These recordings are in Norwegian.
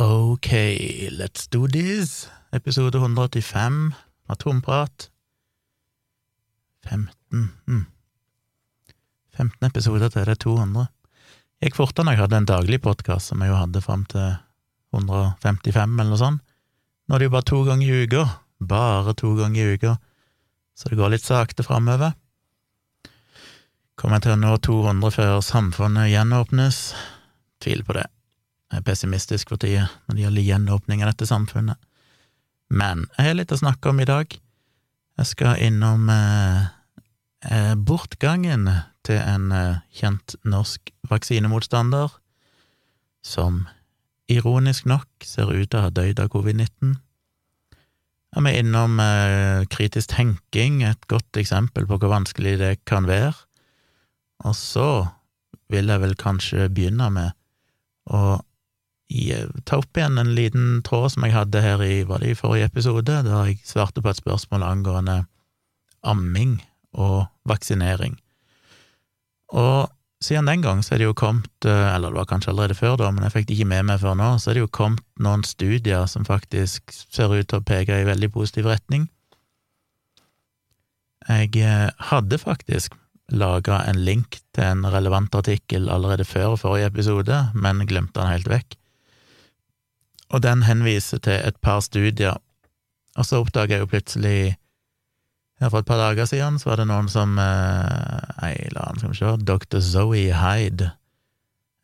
Ok, let's do this. Episode 185, Atomprat. 15 mm. 15 episoder til det er 200. Gikk fortere når jeg hadde en daglig podkast, som jeg jo hadde fram til 155 eller noe sånt. Nå er det jo bare to ganger i uka. Bare to ganger i uka. Så det går litt sakte framover. Kommer jeg til å nå 200 før samfunnet gjenåpnes? Tviler på det. Jeg er pessimistisk for tida når det gjelder gjenåpning av dette samfunnet. Men jeg har litt å snakke om i dag. Jeg skal innom eh, eh, bortgangen til en eh, kjent norsk vaksinemotstander som ironisk nok ser ut til å ha dødd av covid-19. Jeg er innom eh, kritisk tenking, et godt eksempel på hvor vanskelig det kan være. Og så vil jeg vel kanskje begynne med å ta opp igjen en liten tråd som jeg hadde her i, var det i forrige episode, da jeg svarte på et spørsmål angående amming og vaksinering. Og siden den gang så er det jo kommet, eh, eller det var kanskje allerede før da, men jeg fikk det ikke med meg før nå, så er det jo kommet noen studier som faktisk ser ut til å peke i veldig positiv retning. Jeg eh, hadde faktisk laga en link til en relevant artikkel allerede før forrige episode, men glemte den helt vekk og den henviser til et par studier, og så oppdaga jeg jo plutselig her For et par dager siden så var det noen som eh, Ei, la han skal vi se Dr. Zoe Hyde,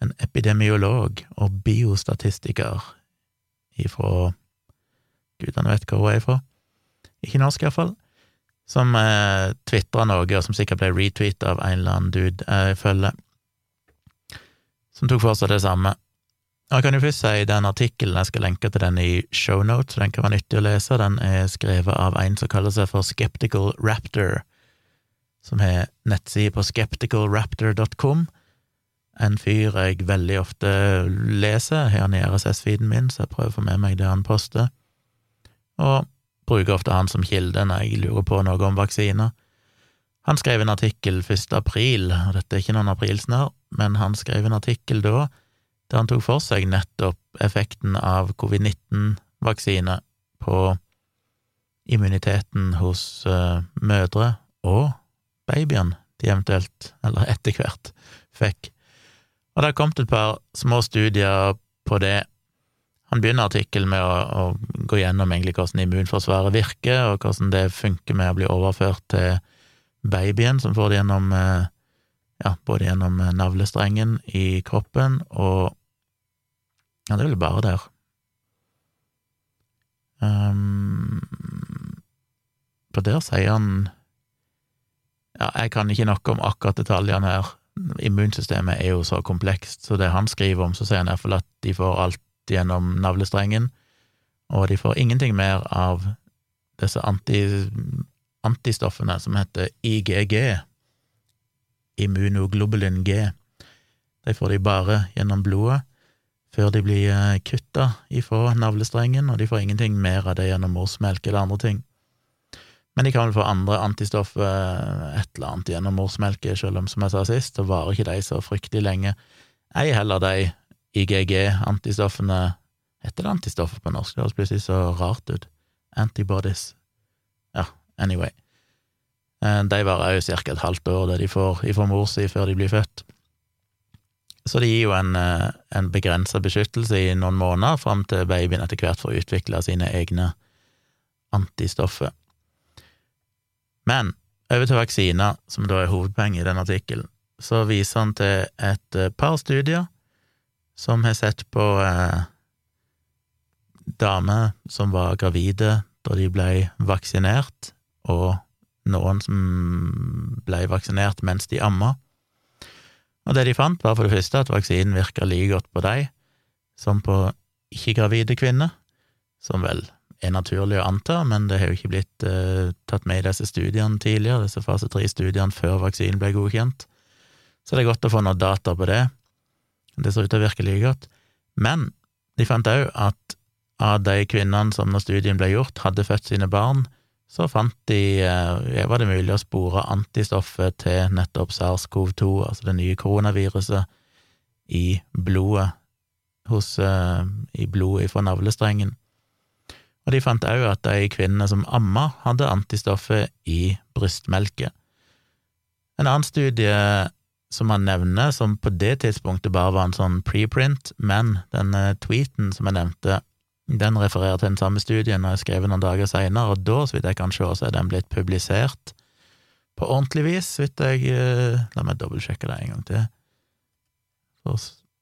en epidemiolog og biostatistiker ifra Gudene vet hvor hun er ifra. Ikke norsk, iallfall. Som eh, tvitra noe, og som sikkert ble retweeta av en eller annen dude jeg følger, som tok for seg det samme. Jeg kan jo først si den artikkelen, jeg skal lenke til den i shownotes, den kan være nyttig å lese, den er skrevet av en som kaller seg for Skeptical Raptor, som har nettside på skepticalraptor.com. En fyr jeg veldig ofte leser, har han i RSS-feeden min, så jeg prøver å få med meg det han poster, og bruker ofte han som kilde når jeg lurer på noe om vaksiner. Han skrev en artikkel 1. april, og dette er ikke noen aprilsnarr, men han skrev en artikkel da der han tok for seg nettopp effekten av covid-19-vaksine på immuniteten hos uh, mødre og babyen de eventuelt, eller etter hvert, fikk. Og det har kommet et par små studier på det. Han begynner artikkelen med å, å, gå gjennom egentlig hvordan immunforsvaret virker, og hvordan det funker med å bli overført til babyen, som får det gjennom uh, ja, både gjennom navlestrengen i kroppen og Ja, det er vel bare der. Um, der sier han Ja, jeg kan ikke noe om akkurat detaljene her. Immunsystemet er jo så komplekst, så det han skriver om, så sier han iallfall at de får alt gjennom navlestrengen, og de får ingenting mer av disse anti, antistoffene som heter IGG, immunoglobulin G. De får de bare gjennom blodet før de blir eh, kutta ifra navlestrengen, og de får ingenting mer av det gjennom morsmelk eller andre ting. Men de kan vel få andre antistoffer, eh, et eller annet, gjennom morsmelke, selv om, som jeg sa sist, så varer ikke de så fryktelig lenge. Ei heller de IGG-antistoffene Heter det antistoffer på norsk? Det høres plutselig så rart ut. Antibodies. Ja, anyway. Eh, de varer jo ca. et halvt år, det de får ifra mor si før de blir født. Så det gir jo en, eh, en begrensa beskyttelse i noen måneder fram til babyen etter hvert får utvikla sine egne antistoffer. Men over til vaksiner, som da er hovedpoenget i den artikkelen, så viser han til et eh, par studier som har sett på eh, damer som var gravide da de ble vaksinert, og noen som ble vaksinert mens de amma. Og det de fant, var for det første at vaksinen virka like godt på dem som på ikke-gravide kvinner, som vel er naturlig å anta, men det har jo ikke blitt uh, tatt med i disse studiene tidligere, disse fase tre-studiene før vaksinen ble godkjent. Så det er godt å få noe data på det. Det ser ut til å virke like godt. Men de fant òg at av de kvinnene som når studien ble gjort, hadde født sine barn, så fant de eh, var det mulig å spore antistoffet til nettopp SARS-CoV-2, altså det nye koronaviruset, i blodet hos, uh, i blodet fra navlestrengen. Og de fant òg at de kvinnene som amma, hadde antistoffet i brystmelket. En annen studie som han nevner, som på det tidspunktet bare var en sånn preprint, men denne tweeten som jeg nevnte, den refererer til den samme studien og er skrevet noen dager seinere, og da, så vidt jeg kan se, så er den blitt publisert på ordentlig vis, så vidt jeg eh, La meg dobbeltsjekke det en gang til, for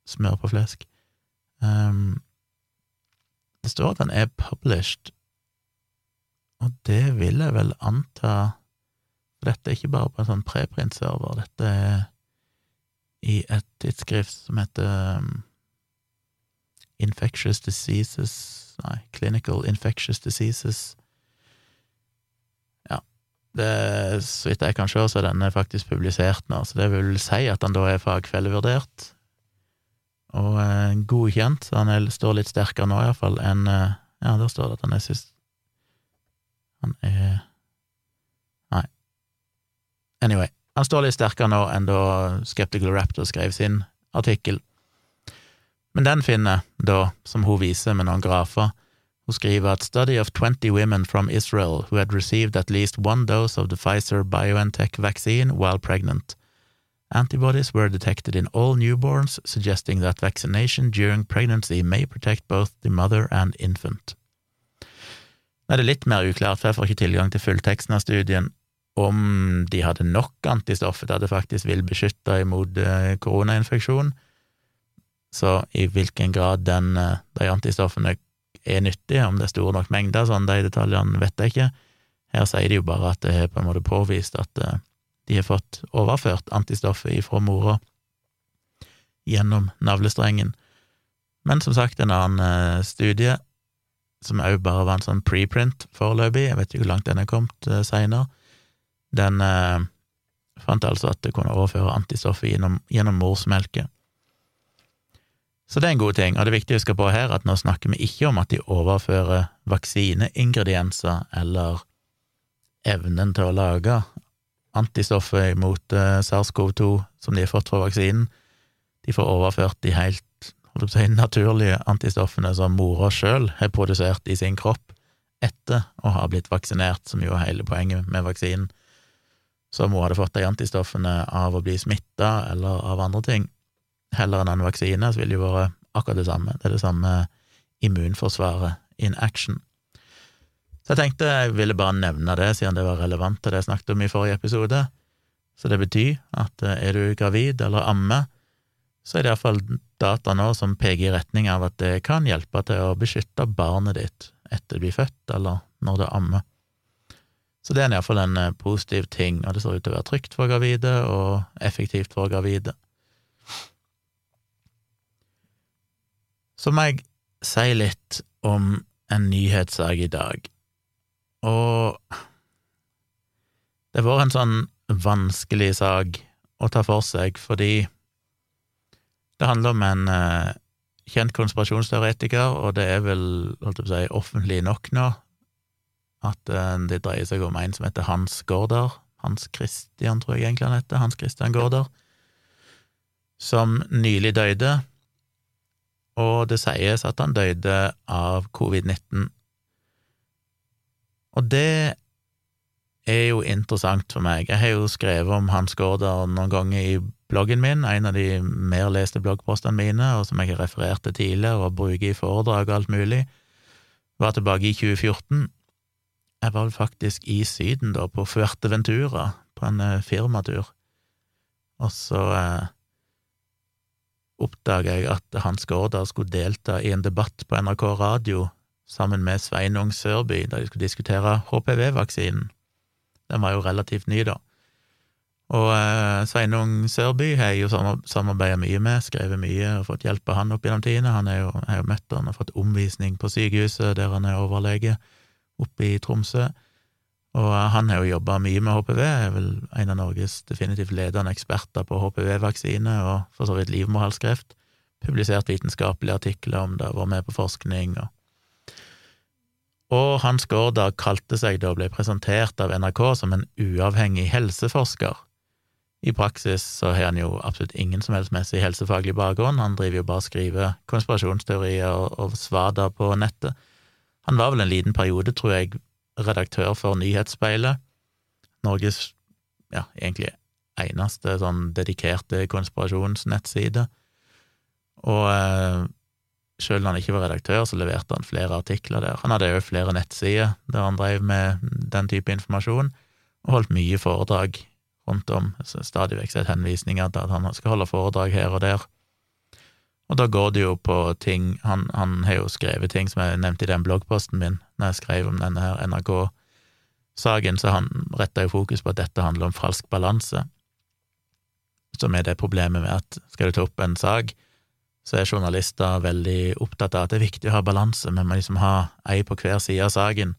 smør på flesk. Um, det står at den er published, og det vil jeg vel anta For dette er ikke bare på en sånn preprint-server, dette er i et tidsskrift som heter um, Infectious Diseases Nei, Clinical Infectious Diseases. Ja, det, så vidt jeg kan se, så er denne faktisk publisert nå, så det vil si at han da er fagfellevurdert og eh, godkjent, så han er, står litt sterkere nå iallfall enn eh, Ja, der står det at han er sist Han er Nei. Anyway, han står litt sterkere nå enn da Skeptical Raptor skrev sin artikkel. Men den finner, da, som hun viser med noen grafer, hun skriver at study of 20 women from Israel who had received at least one dose of the Pfizer BioNTech vaccine while pregnant. Antibodies were detected in all newborns, suggesting that vaccination during pregnancy may protect both the mother and infant. Nå er det litt mer uklart, for jeg får ikke tilgang til fullteksten av studien, om de hadde nok antistoffer til at det faktisk vil beskytte imot eh, koronainfeksjon, så i hvilken grad den, eh, de antistoffene er nyttige, om det er store nok mengder, sånn de detaljene vet jeg ikke. Her sier de jo bare at det er på en måte påvist at eh, de har fått overført antistoffet ifra mora gjennom navlestrengen. Men som sagt, en annen eh, studie, som òg bare var en sånn preprint foreløpig, jeg vet ikke hvor langt den er kommet seinere, den fant altså at det kunne overføre antistoffet gjennom, gjennom morsmelket. Så det er en god ting, og det viktige vi huske på her at nå snakker vi ikke om at de overfører vaksineingredienser eller evnen til å lage antistoffer mot eh, SARS-CoV-2 som de har fått fra vaksinen. De får overført de helt si, naturlige antistoffene som mora sjøl har produsert i sin kropp etter å ha blitt vaksinert, som jo er hele poenget med vaksinen. Så om hun hadde fått de antistoffene av å bli smitta eller av andre ting, heller enn en vaksine, så ville det jo vært akkurat det samme. Det er det samme immunforsvaret in action. Så jeg tenkte jeg ville bare nevne det, siden det var relevant til det jeg snakket om i forrige episode. Så det betyr at eh, er du gravid eller ammer, så er det iallfall data nå som peker i retning av at det kan hjelpe til å beskytte barnet ditt etter du blir født, eller når du ammer. Så det er iallfall en eh, positiv ting, og det ser ut til å være trygt for gravide og effektivt for gravide. Så må jeg si litt om en nyhetssak i dag. Og det har vært en sånn vanskelig sak å ta for seg, fordi det handler om en uh, kjent konspirasjonsteoretiker, og det er vel holdt jeg på å si, offentlig nok nå at uh, det dreier seg om en som heter Hans Gaarder. Hans Christian, tror jeg egentlig han heter. Hans Christian Gaarder. Som nylig døde og det sies at han døde av covid-19. Og det er jo interessant for meg. Jeg har jo skrevet om Hans Gaarder noen ganger i bloggen min, en av de mer leste bloggpostene mine, og som jeg har referert til tidligere og bruker i foredrag og alt mulig. var tilbake i 2014. Jeg var faktisk i Syden da, på Fuerteventura, på en eh, firmatur, og så eh, oppdaga jeg at Hans Gaarder skulle delta i en debatt på NRK radio sammen med Sveinung Sørby, da de skulle diskutere HPV-vaksinen. Den var jo relativt ny, da. Og eh, Sveinung Sørby har jeg jo samarbeida mye med, skrevet mye og fått hjelp av han opp gjennom tidene. Han er jo, har jo møtt han og fått omvisning på sykehuset der han er overlege, oppe i Tromsø. Og han har jo jobba mye med HPV, er vel en av Norges definitivt ledende eksperter på HPV-vaksine og for så vidt livmorhalskreft. Publisert vitenskapelige artikler om det, vært med på forskning og Og Hans Gaarder kalte seg da, ble presentert av NRK som en uavhengig helseforsker I praksis så har han jo absolutt ingen som helst messig helsefaglig bakgrunn, han driver jo bare og skriver konspirasjonsteorier og, og svada på nettet. Han var vel en liten periode, tror jeg, redaktør for Nyhetsspeilet, Norges ja, egentlig eneste sånn dedikerte konspirasjonsnettside. Og eh, selv når han ikke var redaktør, så leverte han flere artikler der. Han hadde òg flere nettsider der han drev med den type informasjon, og holdt mye foredrag rundt om. Stadig vekk sett henvisninger til at han skal holde foredrag her og der. Og da går det jo på ting Han, han har jo skrevet ting som jeg nevnte i den bloggposten min, når jeg skrev om denne her NRK-saken, så han retta jo fokus på at dette handler om falsk balanse, som er det problemet med at skal du ta opp en sak, så er journalister veldig opptatt av at det er viktig å ha balanse, men man liksom ha ei på hver side av saken.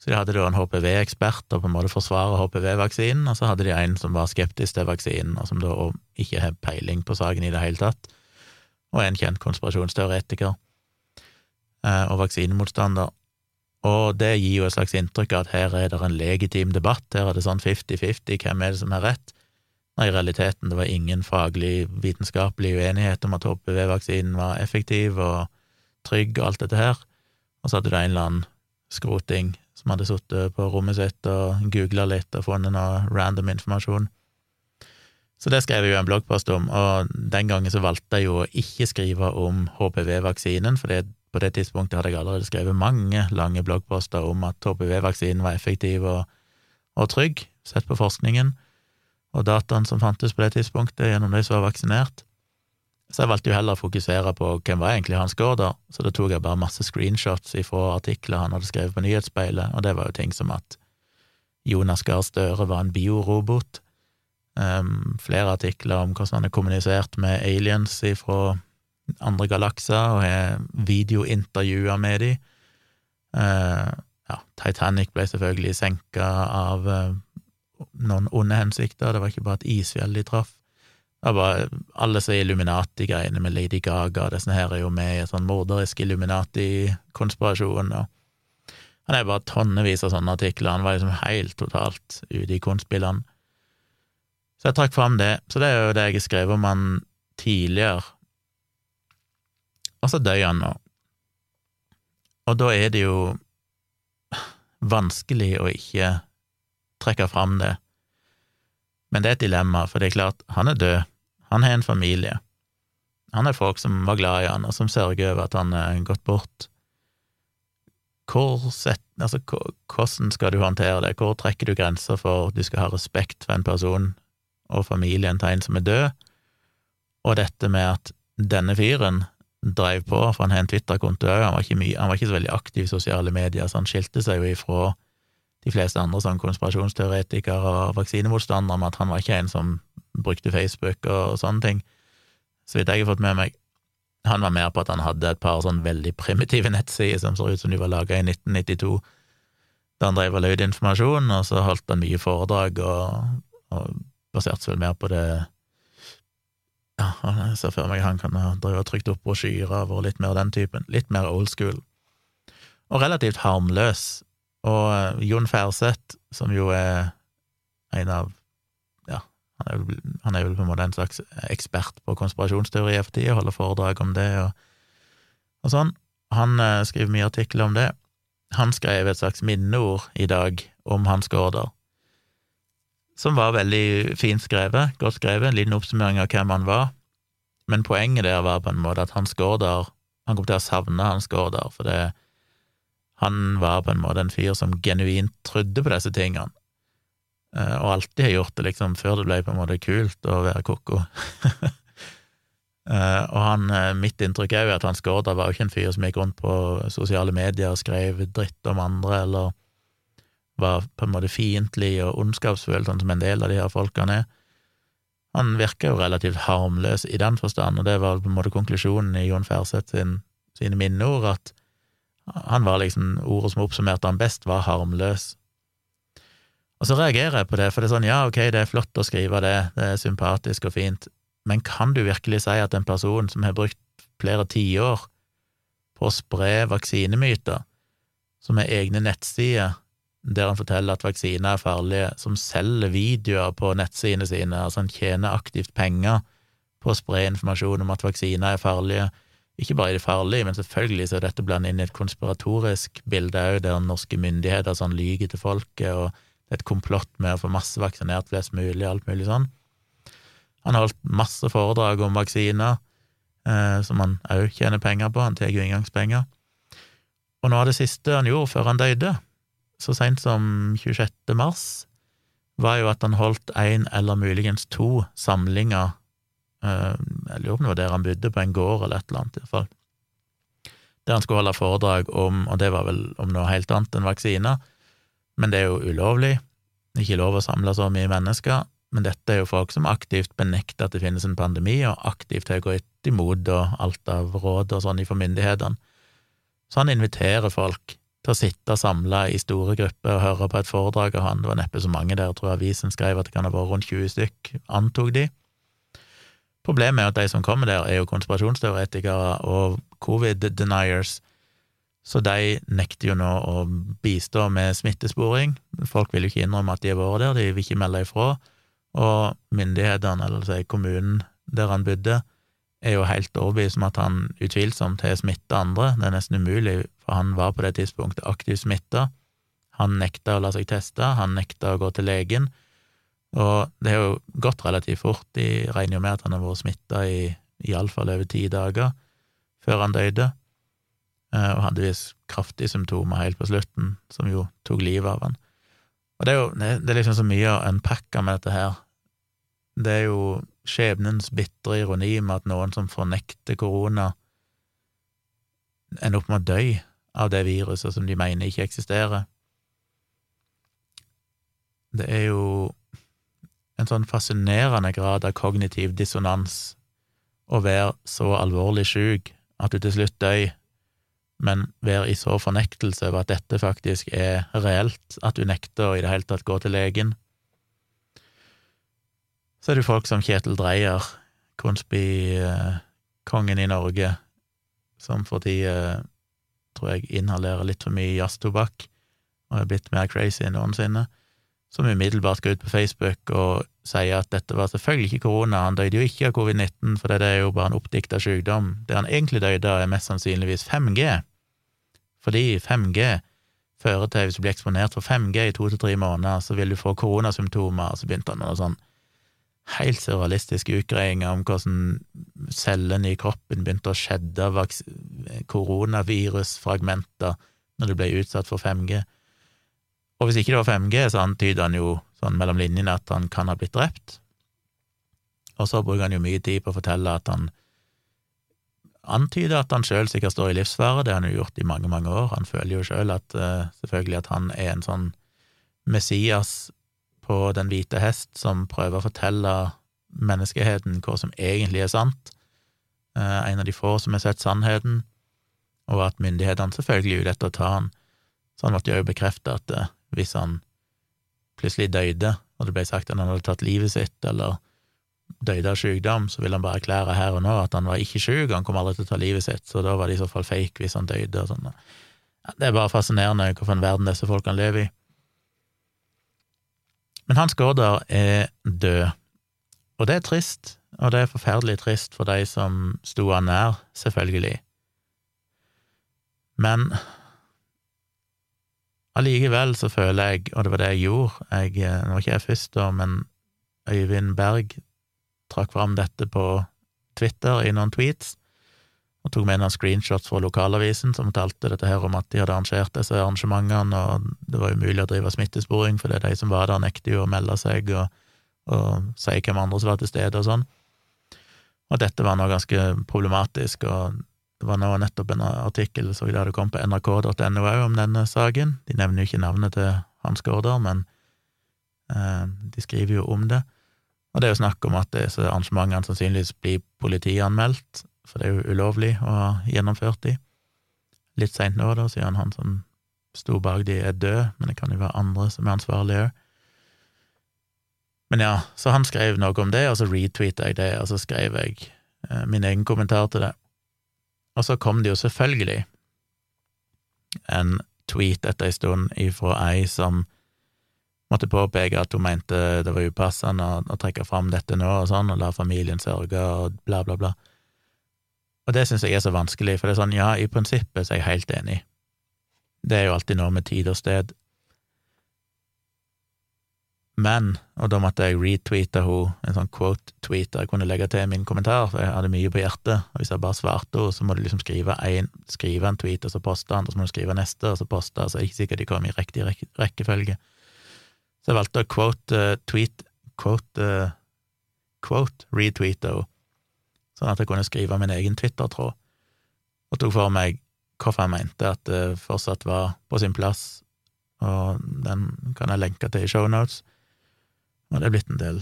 Så de hadde da en HPV-ekspert og på en måte forsvarer HPV-vaksinen, og så hadde de en som var skeptisk til vaksinen, og som da ikke har peiling på saken i det hele tatt og en kjent konspirasjonsteoretiker eh, og vaksinemotstander. Og det gir jo et slags inntrykk av at her er det en legitim debatt, her er det sånn fifty-fifty, hvem er det som har rett? Når i realiteten det var ingen faglig, vitenskapelig uenighet om at HPV-vaksinen var effektiv og trygg og alt dette her, og så hadde det en eller annen skroting som hadde sittet på rommet sitt og googla litt og funnet noe random informasjon. Så det skrev jeg jo en bloggpost om, og den gangen så valgte jeg jo å ikke skrive om HPV-vaksinen, for på det tidspunktet hadde jeg allerede skrevet mange lange bloggposter om at HPV-vaksinen var effektiv og, og, trygg, sett på forskningen og dataen som fantes på det tidspunktet gjennom de som var vaksinert. Så jeg valgte jo heller å fokusere på hvem var egentlig Hans Gaarder, så da tok jeg bare masse screenshots ifra artikler han hadde skrevet på Nyhetsspeilet, og det var jo ting som at Jonas Gahr Støre var en biorobot, Um, flere artikler om hvordan han har kommunisert med aliens fra andre galakser, og har videointervjuer med dem. Uh, ja, Titanic ble selvfølgelig senka av uh, noen onde hensikter, det var ikke bare et isfjell de traff. Det var alle disse Illuminati-greiene med Lady Gaga, disse her er jo med i en sånn morderisk Illuminati-konspirasjon, og han er bare tonnevis av sånne artikler, han var liksom helt totalt ute i konstspillene. Så jeg trakk fram det. Så det er jo det jeg har skrevet om han tidligere. Og så døde han nå. Og da er det jo vanskelig å ikke trekke fram det. Men det er et dilemma, for det er klart, han er død. Han har en familie. Han er folk som var glad i han, og som sørger over at han er gått bort. Set, altså, hvordan skal du håndtere det? Hvor trekker du grenser for at du skal ha respekt for en person og familien til en som er død, og dette med at denne fyren dreiv på, for han har en Twitter-konto òg, han, han, var ikke så veldig aktiv i sosiale medier, så han skilte seg jo ifra de fleste andre sånn konspirasjonsteoretikere og vaksinemotstandere med at han var ikke en som brukte Facebook og sånne ting, så vidt jeg har fått med meg. Han var mer på at han hadde et par sånn veldig primitive nettsider som så ut som de var laga i 1992, da han drev og løy informasjon, og så holdt han mye foredrag og, og baserte seg vel mer på det Ja, jeg ser for meg han kan ha drevet og trykt opp brosjyrer og litt mer den typen. Litt mer old school. Og relativt harmløs. Og eh, Jon Færseth, som jo er en av Ja, han er, vel, han er vel på en måte en slags ekspert på konspirasjonsteorier for tida, holder foredrag om det og, og sånn. Han uh, skriver mye artikler om det. Han skrev et slags minneord i dag om Hans Gaarder, som var veldig fint skrevet, godt skrevet, en liten oppsummering av hvem han var. Men poenget der var på en måte at Hans Gaarder Han kom til å savne Hans Gaarder, for det, han var på en måte en fyr som genuint trodde på disse tingene, eh, og alltid har gjort det, liksom, før det ble på en måte kult å være ko-ko. Uh, og han, eh, mitt inntrykk er jo at Hans Gaarder var jo ikke en fyr som gikk rundt på sosiale medier og skrev dritt om andre, eller var på en måte fiendtlig og ondskapsfull, sånn som en del av de her folkene er. Han virker jo relativt harmløs i den forstand, og det var på en måte konklusjonen i Jon Færseth sin, sine minneord, at han var liksom Ordet som oppsummerte han best, var harmløs. Og så reagerer jeg på det, for det er sånn, ja, ok, det er flott å skrive det, det er sympatisk og fint, men kan du virkelig si at en person som har brukt flere tiår på å spre vaksinemyter, som er egne nettsider, der han forteller at vaksiner er farlige, som selger videoer på nettsidene sine, altså han tjener aktivt penger på å spre informasjon om at vaksiner er farlige. Ikke bare er de farlige, men selvfølgelig så er dette blandet inn i et konspiratorisk bilde òg, der norske myndigheter sånn lyver til folket, og det er et komplott med å få massevaksinert flest mulig, alt mulig sånn. Han har holdt masse foredrag om vaksiner, eh, som han òg tjener penger på, han tar jo inngangspenger. Og noe av det siste han gjorde før han døde, så seint som 26. mars, var jo at han holdt en eller muligens to samlinger eh, Jeg lurer på om det var der han bodde, på en gård eller et eller annet, i hvert fall. Der han skulle holde foredrag om, og det var vel om noe helt annet enn vaksiner, men det er jo ulovlig, ikke lov å samle så mye mennesker, men dette er jo folk som aktivt benekter at det finnes en pandemi, og aktivt har gått imot og alt av råd og sånn ifra myndighetene. Så han inviterer folk til å sitte samla i store grupper og høre på et foredrag av han. Det var neppe så mange der, jeg tror avisen skrev at det kan ha vært rundt 20 stykk, antok de. Problemet er at de som kommer der, er jo konspirasjonsteoretikere og covid-deniers, så de nekter jo nå å bistå med smittesporing. Folk vil jo ikke innrømme at de har vært der, de vil ikke melde ifra, og myndighetene, eller si kommunen der han bodde, er jo helt overbevist om at han utvilsomt har smitta andre. Det er nesten umulig, for han var på det tidspunktet aktivt smitta. Han nekta å la seg teste, han nekta å gå til legen, og det har jo gått relativt fort. De regner jo med at han har vært smitta i iallfall over ti dager før han døde, eh, og hadde visst kraftige symptomer helt på slutten, som jo tok livet av han. Og det er jo det er liksom så mye å unpacke med dette her. Det er jo skjebnens bitre ironi med at noen som fornekter korona, ender opp med å dø av det viruset som de mener ikke eksisterer. Det er jo en sånn fascinerende grad av kognitiv dissonans å være så alvorlig syk at du til slutt dør, men være i så fornektelse over at dette faktisk er reelt, at du nekter å i det hele tatt gå til legen. Så er det jo folk som Kjetil Dreyer, Konsby-kongen i Norge, som for tida, tror jeg, inhalerer litt for mye jazztobakk og er blitt mer crazy enn noensinne, som umiddelbart går ut på Facebook og sier at dette var selvfølgelig ikke korona, han døde jo ikke av covid-19, for det er jo bare en oppdikta sykdom. Det han egentlig døde av, er mest sannsynligvis 5G, fordi 5G fører til, hvis du blir eksponert for 5G i to til tre måneder, så vil du få koronasymptomer, og så begynte han med noe sånn helt surrealistiske utgreiinger om hvordan cellene i kroppen begynte å skjedde koronavirusfragmenter når du ble utsatt for 5G. Og hvis ikke det var 5G, så antyder han jo sånn mellom linjene at han kan ha blitt drept. Og så bruker han jo mye tid på å fortelle at han antyder at han sjøl sikkert står i livsfare, det har han jo gjort i mange, mange år. Han føler jo sjøl at uh, selvfølgelig at han er en sånn Messias på Den hvite hest, som prøver å fortelle menneskeheten hva som egentlig er sant, eh, en av de få som har sett sannheten, og at myndighetene selvfølgelig er ute etter å ta han. Så han måtte jo bekrefte at eh, hvis han plutselig døde, og det ble sagt at han hadde tatt livet sitt, eller døde av sykdom, så ville han bare erklære her og nå at han var ikke syk, han kom aldri til å ta livet sitt, så da var det i så fall fake hvis han døde og sånn. Ja, det er bare fascinerende hvilken verden disse folkene lever i. Men Hans Gaarder er død, og det er trist, og det er forferdelig trist for de som sto han nær, selvfølgelig. Men allikevel så føler jeg, og det var det jeg gjorde jeg, Nå var ikke jeg først, da, men Øyvind Berg trakk fram dette på Twitter i noen tweets, og tok med noen screenshots fra lokalavisen som fortalte dette her om at de hadde arrangert disse arrangementene, og det var umulig å drive smittesporing, for det er de som var der, nekter jo å melde seg og, og si hvem andre som var til stede og sånn. Og dette var nå ganske problematisk, og det var nå nettopp en artikkel så det hadde kommet på nrk.no om denne saken. De nevner jo ikke navnet til Hans Gaarder, men eh, de skriver jo om det. Og det er jo snakk om at disse arrangementene sannsynligvis blir politianmeldt, for det er jo ulovlig å ha gjennomført de. Litt seint nå, da, siden han som sto bak de, er død, men det kan jo være andre som er ansvarlige òg. Men ja, så han skrev noe om det, og så retweeta jeg det, og så skrev jeg eh, min egen kommentar til det. Og så kom det jo selvfølgelig en tweet etter ei stund ifra ei som måtte påpeke at hun mente det var upassende å, å trekke fram dette nå og sånn, og la familien sørge og bla, bla, bla. Og det syns jeg er så vanskelig, for det er sånn, ja, i prinsippet så er jeg helt enig. Det er jo alltid noe med tid og sted. Men, og da måtte jeg retweete henne, en sånn quote-tweet jeg kunne legge til min kommentar, for jeg hadde mye på hjertet, og hvis jeg bare svarte henne, så må du liksom skrive en, skrive en tweet, og så poste den, og så må du skrive neste, og så poste, så er det ikke sikkert de kommer i riktig rekkefølge. Så jeg valgte å quote, uh, tweet, quote, uh, quote, retweete henne, sånn at jeg kunne skrive min egen Twitter-tråd, og tok for meg hvorfor jeg mente at det fortsatt var på sin plass, og den kan jeg lenke til i shownotes. Og det er blitt en del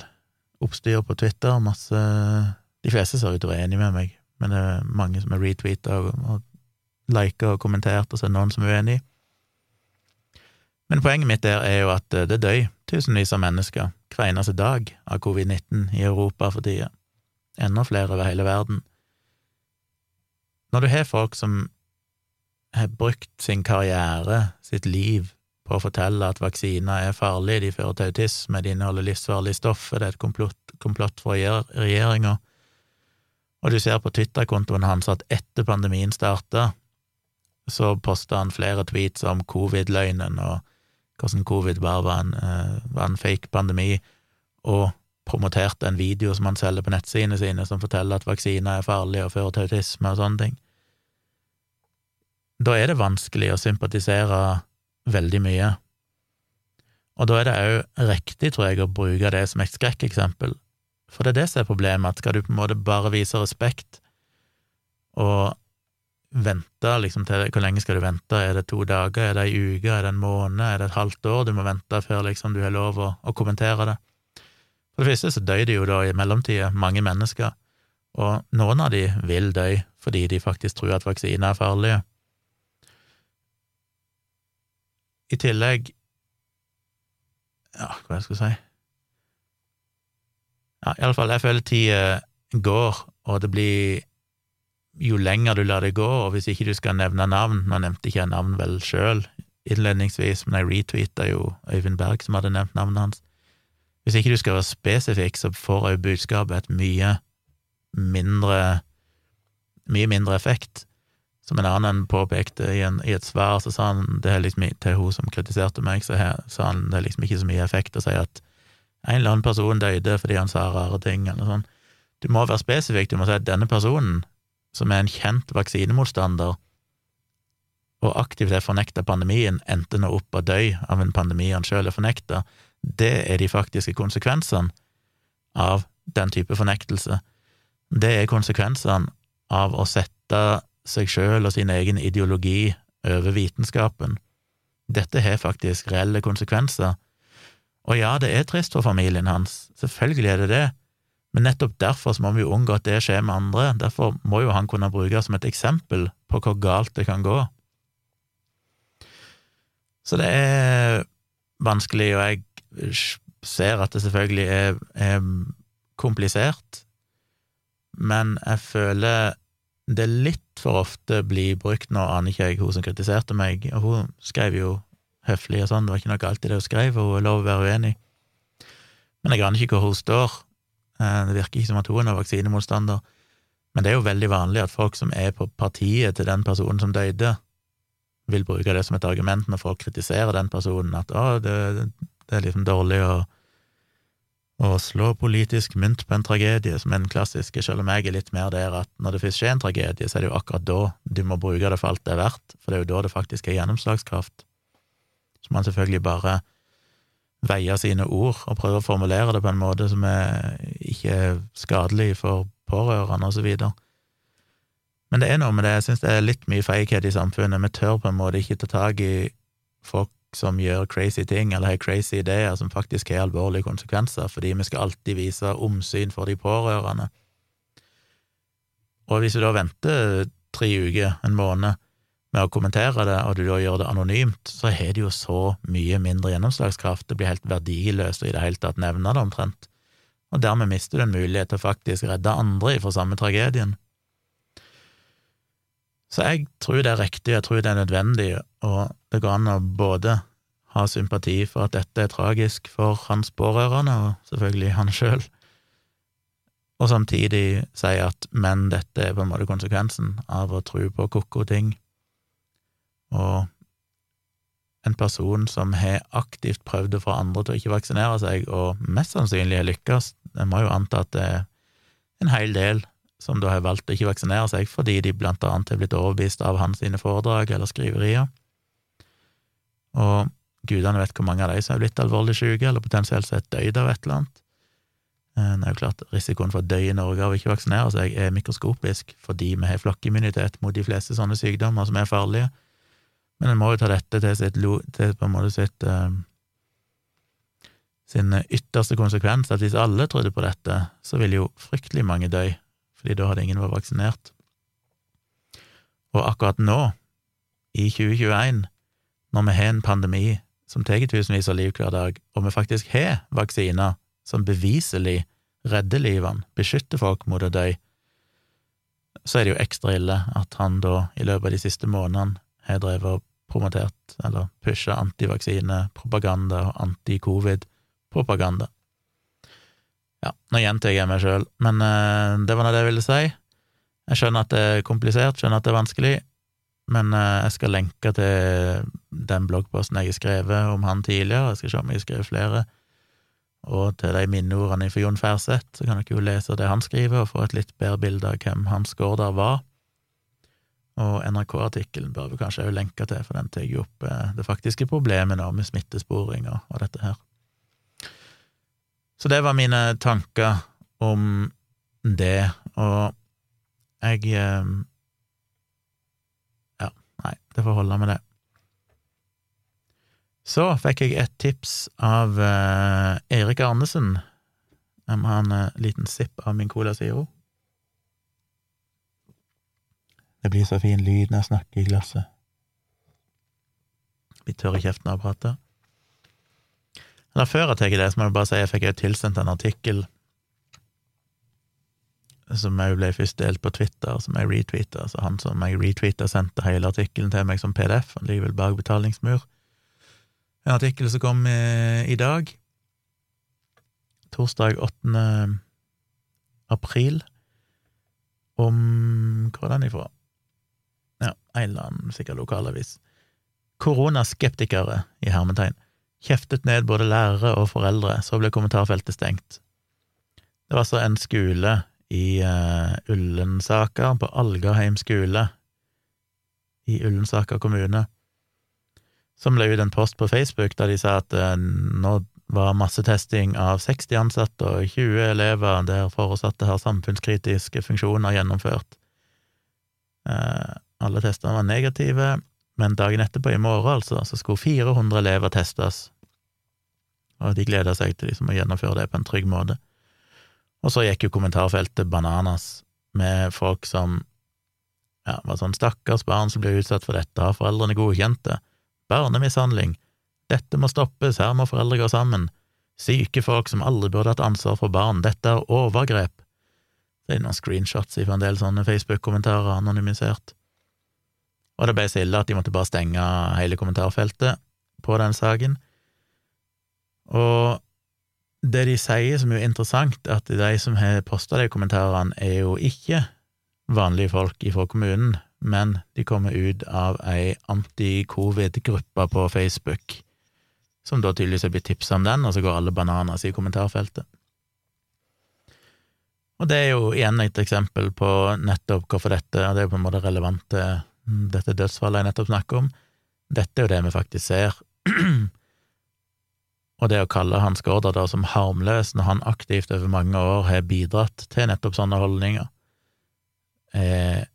oppstyr på Twitter, masse De fleste ser ut til å være enige med meg, men det er mange som har retweeta og, og lika og kommentert, og så er det noen som er uenig. Men poenget mitt der er jo at det dør tusenvis av mennesker hver eneste dag av covid-19 i Europa for tida. Enda flere over hele verden. Når du har folk som har brukt sin karriere, sitt liv, på å fortelle at vaksiner er farlige, de fører til autisme, de inneholder livsfarlige stoffer, det er et komplott, komplott fra regjeringa. Og du ser på Twitter-kontoen hans at etter pandemien starta, så posta han flere tweets om covid-løgnen og hvordan covid bare var en, uh, var en fake pandemi, og promoterte en video som han selger på nettsidene sine, som forteller at vaksiner er farlige og fører til autisme og sånne ting. Da er det vanskelig å sympatisere veldig mye. Og da er det òg riktig, tror jeg, å bruke det som et skrekkeksempel, for det er det som er problemet, at skal du på en måte bare vise respekt og vente liksom til Hvor lenge skal du vente? Er det to dager? Er det ei uke? Er det en måned? Er det et halvt år du må vente før liksom du har lov å, å kommentere det? For det første så døy det jo da i mellomtida mange mennesker, og noen av de vil dø fordi de faktisk tror at vaksiner er farlige. I tillegg Ja, hva skal jeg si Ja, iallfall, jeg føler tida går, og det blir jo lenger du lar det gå, og hvis ikke du skal nevne navn Nå nevnte ikke jeg navn vel sjøl innledningsvis, men jeg retweeta jo Øyvind Berg, som hadde nevnt navnet hans. Hvis ikke du skal være spesifikk, så får òg budskapet et mye mindre mye mindre effekt. Som en annen påpekte i, en, i, et svar, så sa han det er liksom, til hun som kritiserte meg, så her, sa han det er liksom ikke så mye effekt å si at en eller annen person døde fordi han sa rare ting, eller sånn. Du må være spesifikk, du må si at denne personen, som er en kjent vaksinemotstander, og aktivt er fornekta pandemien, endte nå opp å dø av en pandemi han sjøl er fornekta. Det er de faktiske konsekvensene av den type fornektelse. Det er konsekvensene av å sette seg sjøl og sin egen ideologi over vitenskapen. Dette har faktisk reelle konsekvenser. Og ja, det er trist for familien hans, selvfølgelig er det det, men nettopp derfor må vi jo unngå at det skjer med andre, derfor må jo han kunne brukes som et eksempel på hvor galt det kan gå. Så det er vanskelig, og jeg ser at det selvfølgelig er, er komplisert, men jeg føler det litt for ofte blir brukt Nå aner ikke jeg hun som kritiserte meg, og hun skrev jo høflig og sånn, det var ikke noe alltid det hun skrev, og hun er lov å være uenig. Men jeg aner ikke hvor hun står. Eh, det virker ikke som at hun er noen vaksinemotstander. Men det er jo veldig vanlig at folk som er på partiet til den personen som døde, vil bruke det som et argument når folk kritiserer den personen, at å, det, det er liksom dårlig å å slå politisk mynt på en tragedie, som er den klassiske, selv om jeg er litt mer der at når det først skjer en tragedie, så er det jo akkurat da du må bruke det for alt det er verdt, for det er jo da det faktisk er gjennomslagskraft. Så man selvfølgelig bare veier sine ord og prøver å formulere det på en måte som er ikke skadelig for pårørende, og så videre. Men det er noe med det, jeg synes det er litt mye feighet i samfunnet, vi tør på en måte ikke ta tak i folk som gjør crazy ting eller har crazy ideer som faktisk har alvorlige konsekvenser, fordi vi skal alltid vise omsyn for de pårørende. Og hvis du da venter tre uker, en måned, med å kommentere det, og du da gjør det anonymt, så har det jo så mye mindre gjennomslagskraft, det blir helt verdiløst å i det hele tatt nevne det, omtrent, og dermed mister du en mulighet til å faktisk redde andre fra samme tragedien. Så jeg tror det er riktig, jeg tror det er nødvendig, og det går an å både ha sympati for at dette er tragisk for hans pårørende, og selvfølgelig han sjøl, og samtidig si at men dette er på en måte konsekvensen av å tro på ko-ko ting, og en person som har aktivt prøvd å få andre til å ikke vaksinere seg, og mest sannsynlig har lykkes, en må jo anta at det er en hel del som da har valgt å ikke vaksinere seg fordi de blant annet har blitt overbevist av hans sine foredrag eller skriverier. Og gudene vet hvor mange av de som har blitt alvorlig syke, eller potensielt sett døyd av et eller annet. Eh, det er jo klart Risikoen for å dø i Norge av å ikke vaksinere seg er mikroskopisk, fordi vi har flokkimmunitet mot de fleste sånne sykdommer som er farlige, men en må jo ta dette til sitt, til på en måte sitt uh, sin ytterste konsekvens, at hvis alle trodde på dette, så ville jo fryktelig mange dø, fordi da hadde ingen vært vaksinert. Og akkurat nå, i 2021, når vi har en pandemi som tar tusenvis av liv hver dag, og vi faktisk har vaksiner som beviselig redder livene, beskytter folk mot å dø, så er det jo ekstra ille at han da i løpet av de siste månedene har drevet og promotert eller pusha antivaksine-propaganda og anti-covid-propaganda. Ja, nå gjentar jeg meg sjøl, men uh, det var nå det jeg ville si. Jeg skjønner at det er komplisert, skjønner at det er vanskelig, men uh, jeg skal lenke til den bloggposten jeg har skrevet om han tidligere, jeg skal se om jeg har skrevet flere, og til de minneordene fra Jon Færseth, så kan dere jo lese det han skriver, og få et litt bedre bilde av hvem Hans Gaarder var. Og NRK-artikkelen bør vi kanskje òg lenke til, for den tar jo opp uh, det faktiske problemet nå med smittesporing og, og dette her. Så det var mine tanker om det, og jeg eh, Ja, nei, det får holde med det. Så fikk jeg et tips av uh, Erik Arnesen. Jeg må ha en uh, liten sipp av min Cola Zero. Det blir så fin lyd når jeg snakker i glasset. Blir tørr i kjeften av å prate. Eller før jeg tar det, så må jeg bare si jeg fikk tilsendt en artikkel som jeg ble først delt på Twitter, som jeg retweeta. Så han som jeg retweeta, sendte hele artikkelen til meg som PDF. Han ligger vel bak betalingsmur. En artikkel som kom i, i dag, torsdag 8. april, om Hvor er den ifra? Ja, en eller annen sikkert lokalavis. Koronaskeptikere, i hermetegn kjeftet ned både lærere og foreldre, så ble kommentarfeltet stengt. Det var altså en skole i uh, Ullensaker, på Algaheim skole i Ullensaker kommune, som la ut en post på Facebook der de sa at uh, nå var massetesting av 60 ansatte og 20 elever der foresatte har samfunnskritiske funksjoner gjennomført. Uh, alle testene var negative, men dagen etterpå, i morgen altså, så skulle 400 elever testes, og de gleda seg til liksom å gjennomføre det på en trygg måte. Og så gikk jo kommentarfeltet bananas med folk som ja, var sånn stakkars barn som ble utsatt for dette, har foreldrene godkjente? Barnemishandling, dette må stoppes, her må foreldre gå sammen, syke folk som aldri burde hatt ansvar for barn, dette er overgrep. Det er noen screenshots fra en del sånne Facebook-kommentarer, anonymisert. Og det ble så ille at de måtte bare stenge hele kommentarfeltet på den saken. Og det de sier som er interessant, er at de som har posta de kommentarene, er jo ikke vanlige folk ifra kommunen, men de kommer ut av ei anti-covid-gruppe på Facebook, som da tydeligvis er blitt tipsa om den, og så går alle bananas i kommentarfeltet. Og det er jo igjen et eksempel på nettopp hvorfor dette, og det er jo på en måte relevant til dette dødsfallet jeg nettopp snakker om, dette er jo det vi faktisk ser. og det å kalle Hans Gaarder da som harmløs, når han aktivt over mange år har bidratt til nettopp sånne holdninger, er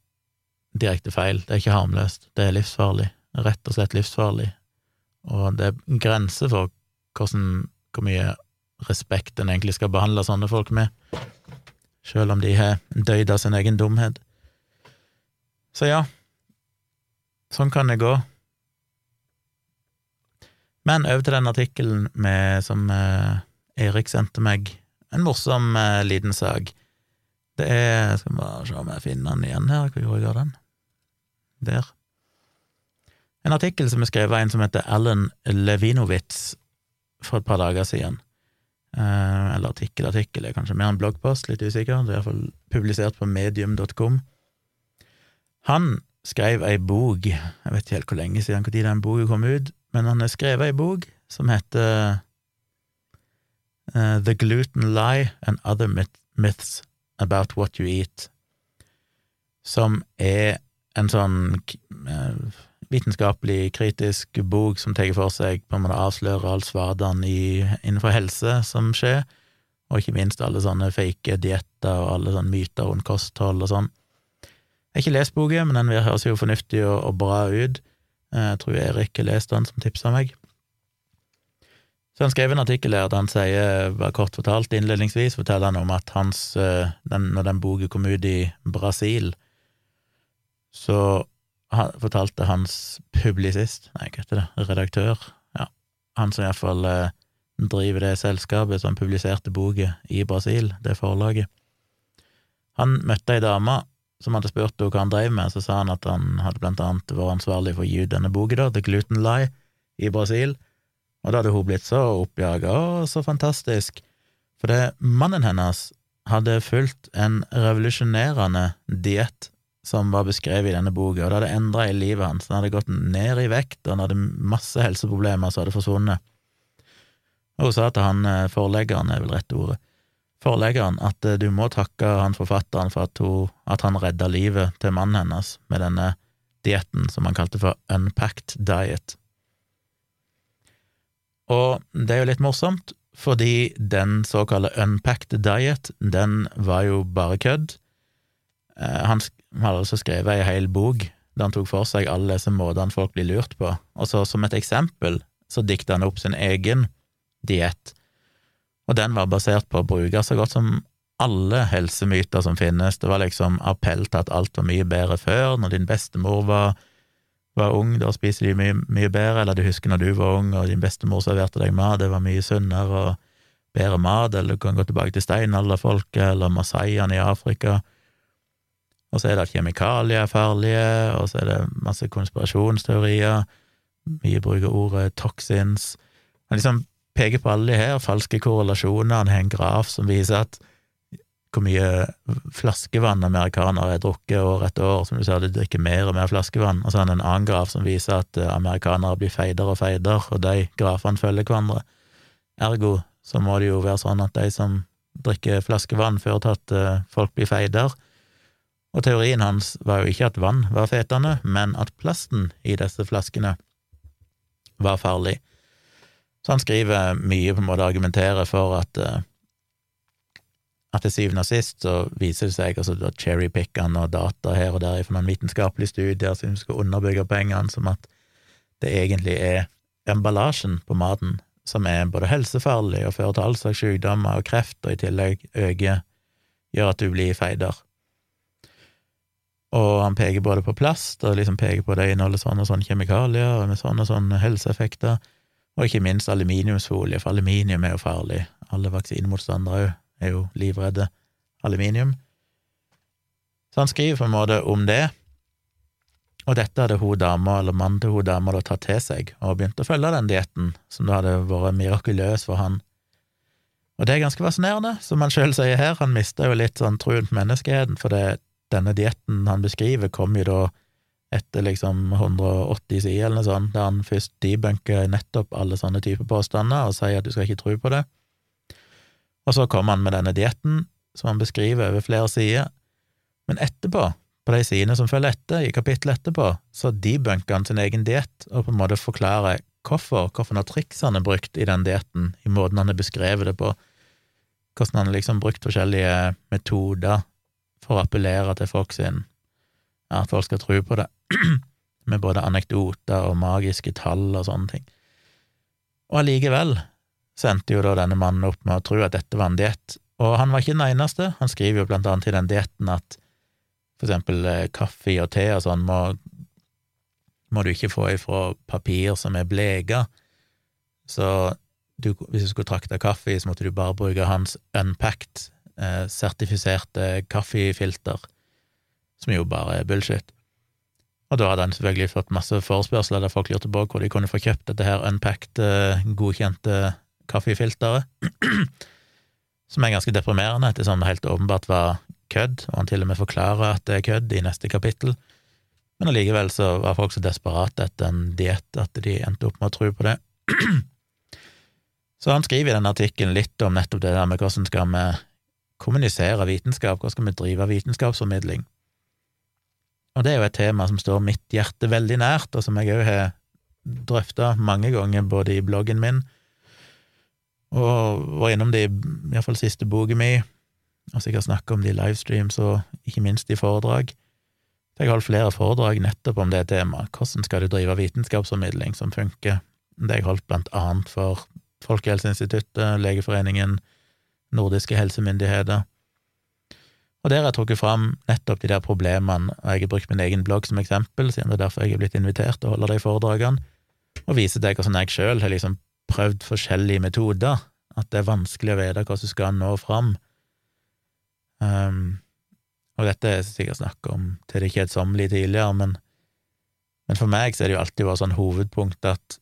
direkte feil. Det er ikke harmløst, det er livsfarlig. Rett og slett livsfarlig. Og det er grenser for hvordan, hvor mye respekt en egentlig skal behandle sånne folk med, selv om de har døyd av sin egen dumhet. Så ja, Sånn kan det gå. Men over til den artikkelen som eh, Erik sendte meg. En morsom eh, liten sak. Det er Skal vi bare se om jeg finner den igjen her. Hvor gjorde jeg av den? der. En artikkel som er skrevet av en som heter Alan Levinowitz for et par dager siden. Eh, eller artikkel, artikkel er kanskje mer en bloggpost, litt usikker. Det er iallfall publisert på medium.com. Han skrev ei bok, jeg vet ikke helt hvor lenge siden når den boka kom ut, men han har skrevet ei bok som heter uh, The Gluten Lie and Other Myths About What You Eat, som er en sånn uh, vitenskapelig, kritisk bok som tar for seg på en måte avslører all svadene innenfor helse som skjer, og ikke minst alle sånne fake dietter og alle sånne myter rundt kosthold og sånn. Jeg har ikke lest boka, men den høres jo fornuftig og, og bra ut. Eh, jeg tror Erik har lest den, som tipsa meg. Så han skrev en artikkel der han sier, bare kort fortalt, innledningsvis forteller han om at hans, eh, den, når den boka kom ut i Brasil, så fortalte hans publisist, nei, hva heter det, redaktør, ja, han som iallfall eh, driver det selskapet som publiserte boka i Brasil, det forlaget, han møtte ei dame som hadde spurt henne hva han drev med, så sa han at han hadde blant annet vært ansvarlig for å gi ut denne boka, da, The Gluten Lie, i Brasil, og da hadde hun blitt så oppjaga, å, så fantastisk, for det, mannen hennes hadde fulgt en revolusjonerende diett som var beskrevet i denne boka, og det hadde endra i livet hans. Han hadde gått ned i vekt, og han hadde masse helseproblemer som hadde forsvunnet. Og hun sa til han eh, forleggeren, er vel rett ordet, forleggeren, at eh, du må takke han forfatteren for at, hun, at han redda livet til mannen hennes med denne dietten som han kalte for unpacked diet. Og det er jo litt morsomt, fordi den såkalte unpacked diet, den var jo bare kødd. Eh, han hadde altså skrevet ei hel bok der han tok for seg alle disse måtene folk blir lurt på, og så som et eksempel så dikta han opp sin egen diett, og den var basert på å bruke så godt som alle helsemyter som finnes. Det var liksom appell til at alt var mye bedre før, når din bestemor var, var ung, da spiser de mye, mye bedre, eller du husker når du var ung og din bestemor serverte deg mat, det var mye sunnere og bedre mat, eller du kan gå tilbake til steinalderfolket eller masaiene i Afrika og så er det at kjemikalier er farlige, og så er det masse konspirasjonsteorier. Mye bruker ordet toxins. Men liksom peker på alle de her falske korrelasjoner. Han har en graf som viser at hvor mye flaskevann amerikanere har drukket år etter år. Som du sa, de drikker mer og mer flaskevann. Og så har han en annen graf som viser at eh, amerikanere blir feidere og feidere, og de grafene følger hverandre. Ergo så må det jo være sånn at de som drikker flaskevann, fører til at eh, folk blir feidere og teorien hans var jo ikke at vann var fetende, men at plasten i disse flaskene var farlig. Så han skriver mye, på en måte argumenterer for at eh, at til syvende og sist så viser det seg altså da cherrypicker han og data her og der fra noen vitenskapelige studier som skal underbygge poengene, som at det egentlig er emballasjen på maten som er både helsefarlig og fører til all slags sykdommer og kreft, og i tillegg øker, gjør at du blir feider. Og han peker både på plast, og liksom peker på det inneholder sånne og sånn kjemikalier, og med sånn og sånne helseeffekter, og ikke minst aluminiumsfolie, for aluminium er jo farlig. Alle vaksinemotstandere er jo livredde aluminium. Så han skriver på en måte om det, og dette hadde hun dama, eller mannen til hun dama, tatt til seg, og begynt å følge den dietten, som da hadde vært mirakuløs for han. Og det er ganske fascinerende, som han sjøl sier her, han mista jo litt sånn troen på menneskeheten, for det denne dietten han beskriver, kom jo da etter liksom 180 sider eller noe sånt, der han først debunker nettopp alle sånne typer påstander og sier at du skal ikke tro på det. Og så kommer han med denne dietten, som han beskriver over flere sider, men etterpå, på de sidene som følger etter, i kapittelet etterpå, så debunker han sin egen diett og på en måte forklarer hvorfor, hvorfor han triks han har brukt i den dietten, i måten han har beskrevet det på, hvordan han har liksom brukt forskjellige metoder for å appellere til folk sin, at folk skal tro på det, med både anekdoter og magiske tall og sånne ting. Og allikevel sendte jo da denne mannen opp med å tro at dette var en diett, og han var ikke den eneste, han skriver jo blant annet i den dietten at for eksempel eh, kaffe og te og sånn må, må du ikke få ifra papir som er bleka, så du, hvis du skulle trakte kaffe, så måtte du bare bruke hans unpacked eh, sertifiserte kaffefilter, som jo bare er bullshit. Og da hadde han selvfølgelig fått masse forespørsler der folk lurte på hvor de kunne få kjøpt dette her unpacked, eh, godkjente kaffefilteret, som er ganske deprimerende, ettersom det helt åpenbart var kødd, og han til og med forklarer at det er kødd i neste kapittel. Men allikevel så var folk så desperate etter en diett at de endte opp med å tro på det. Så han skriver i den artikkelen litt om nettopp det der med hvordan skal vi kommunisere vitenskap, hvordan skal vi drive vitenskapsformidling? Og det er jo et tema som står mitt hjerte veldig nært, og som jeg òg har drøfta mange ganger, både i bloggen min og var innom det i iallfall siste boka mi, og sikkert snakka om det i livestreams og ikke minst i foredrag. Jeg har holdt flere foredrag nettopp om det temaet, hvordan skal du drive vitenskapsformidling som funker? Det jeg holdt blant annet for Folkehelseinstituttet, Legeforeningen, nordiske helsemyndigheter. Og der har jeg trukket fram nettopp de der problemene, og jeg har brukt min egen blogg som eksempel, siden det er derfor jeg er blitt invitert til å holde de foredragene, og vise deg hvordan jeg sjøl har liksom prøvd forskjellige metoder, at det er vanskelig å vite hvordan du skal nå fram. Um, og dette er sikkert snakk om til det kjedsommelige tidligere, men, men for meg så er det jo alltid vært sånn hovedpunkt at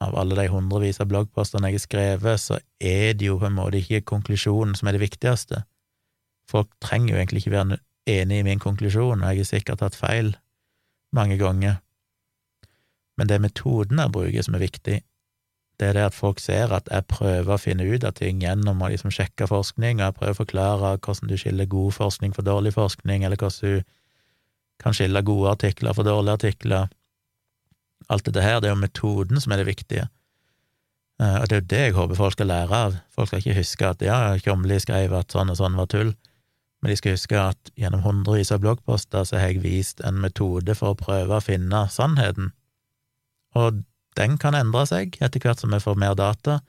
av alle de hundrevis av bloggpostene jeg har skrevet, så er det jo på en måte ikke konklusjonen som er det viktigste. Folk trenger jo egentlig ikke være enig i min konklusjon, og jeg har sikkert tatt feil mange ganger. Men det er metoden jeg bruker som er viktig. Det er det at folk ser at jeg prøver å finne ut av ting gjennom å liksom sjekke forskning, og jeg prøver å forklare hvordan du skiller god forskning for dårlig forskning, eller hvordan du kan skille gode artikler for dårlige artikler Alt dette her, det er jo metoden som er det viktige. Eh, og det er jo det jeg håper folk skal lære av. Folk skal ikke huske at ja, Kjomli skrev at sånn og sånn var tull, men de skal huske at gjennom hundrevis av bloggposter så har jeg vist en metode for å prøve å finne sannheten. Og den kan endre seg etter hvert som vi får mer data,